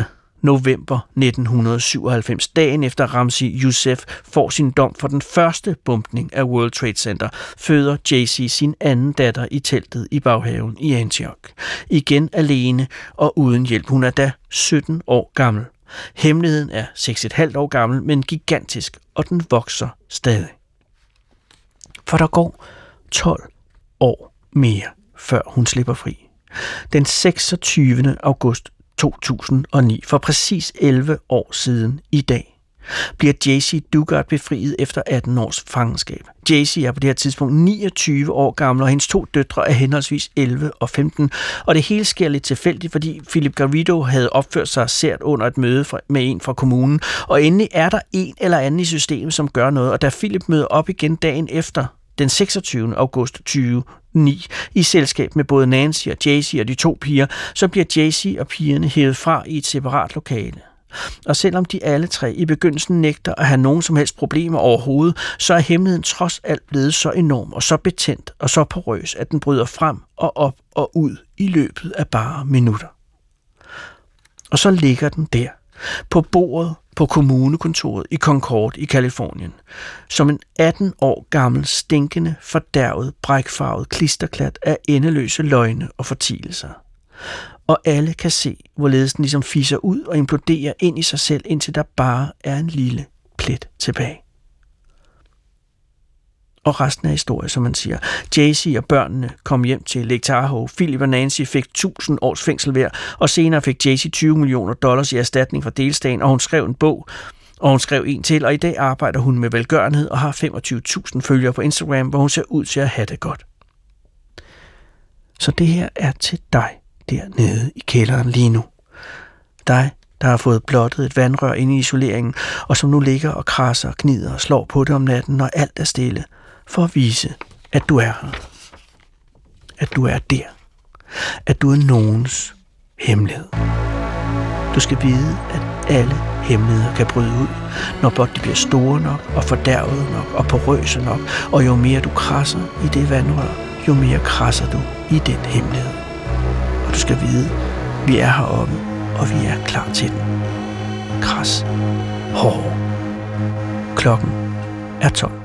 november 1997, dagen efter Ramzi Youssef får sin dom for den første bumpning af World Trade Center, føder JC sin anden datter i teltet i baghaven i Antioch. Igen alene og uden hjælp. Hun er da 17 år gammel. Hemmeligheden er 6,5 år gammel, men gigantisk, og den vokser stadig. For der går 12 år mere, før hun slipper fri. Den 26. august 2009, for præcis 11 år siden i dag, bliver JC Dugard befriet efter 18 års fangenskab. JC er på det her tidspunkt 29 år gammel, og hendes to døtre er henholdsvis 11 og 15. Og det hele sker lidt tilfældigt, fordi Philip Garrido havde opført sig sært under et møde med en fra kommunen. Og endelig er der en eller anden i systemet, som gør noget. Og da Philip møder op igen dagen efter, den 26. august 2009 i selskab med både Nancy og Jaycee og de to piger, så bliver Jaycee og pigerne hævet fra i et separat lokale. Og selvom de alle tre i begyndelsen nægter at have nogen som helst problemer overhovedet, så er hemmeligheden trods alt blevet så enorm og så betændt og så porøs, at den bryder frem og op og ud i løbet af bare minutter. Og så ligger den der på bordet på kommunekontoret i Concord i Kalifornien, som en 18 år gammel, stinkende, fordærvet, brækfarvet klisterklat af endeløse løgne og fortielser. Og alle kan se, hvorledes den ligesom fiser ud og imploderer ind i sig selv, indtil der bare er en lille plet tilbage og resten af historien, som man siger. Jaycee og børnene kom hjem til Lake Tahoe. Philip og Nancy fik 1000 års fængsel hver, og senere fik Jaycee 20 millioner dollars i erstatning fra delstaten, og hun skrev en bog, og hun skrev en til, og i dag arbejder hun med velgørenhed og har 25.000 følgere på Instagram, hvor hun ser ud til at have det godt. Så det her er til dig dernede i kælderen lige nu. Dig, der har fået blottet et vandrør inde i isoleringen, og som nu ligger og krasser og gnider og slår på det om natten, når alt er stille – for at vise, at du er her. At du er der. At du er nogens hemmelighed. Du skal vide, at alle hemmeligheder kan bryde ud, når blot de bliver store nok og fordærvet nok og porøse nok, og jo mere du krasser i det vandrør, jo mere krasser du i den hemmelighed. Og du skal vide, vi er heroppe, og vi er klar til den. Kras. Hår. Klokken er 12.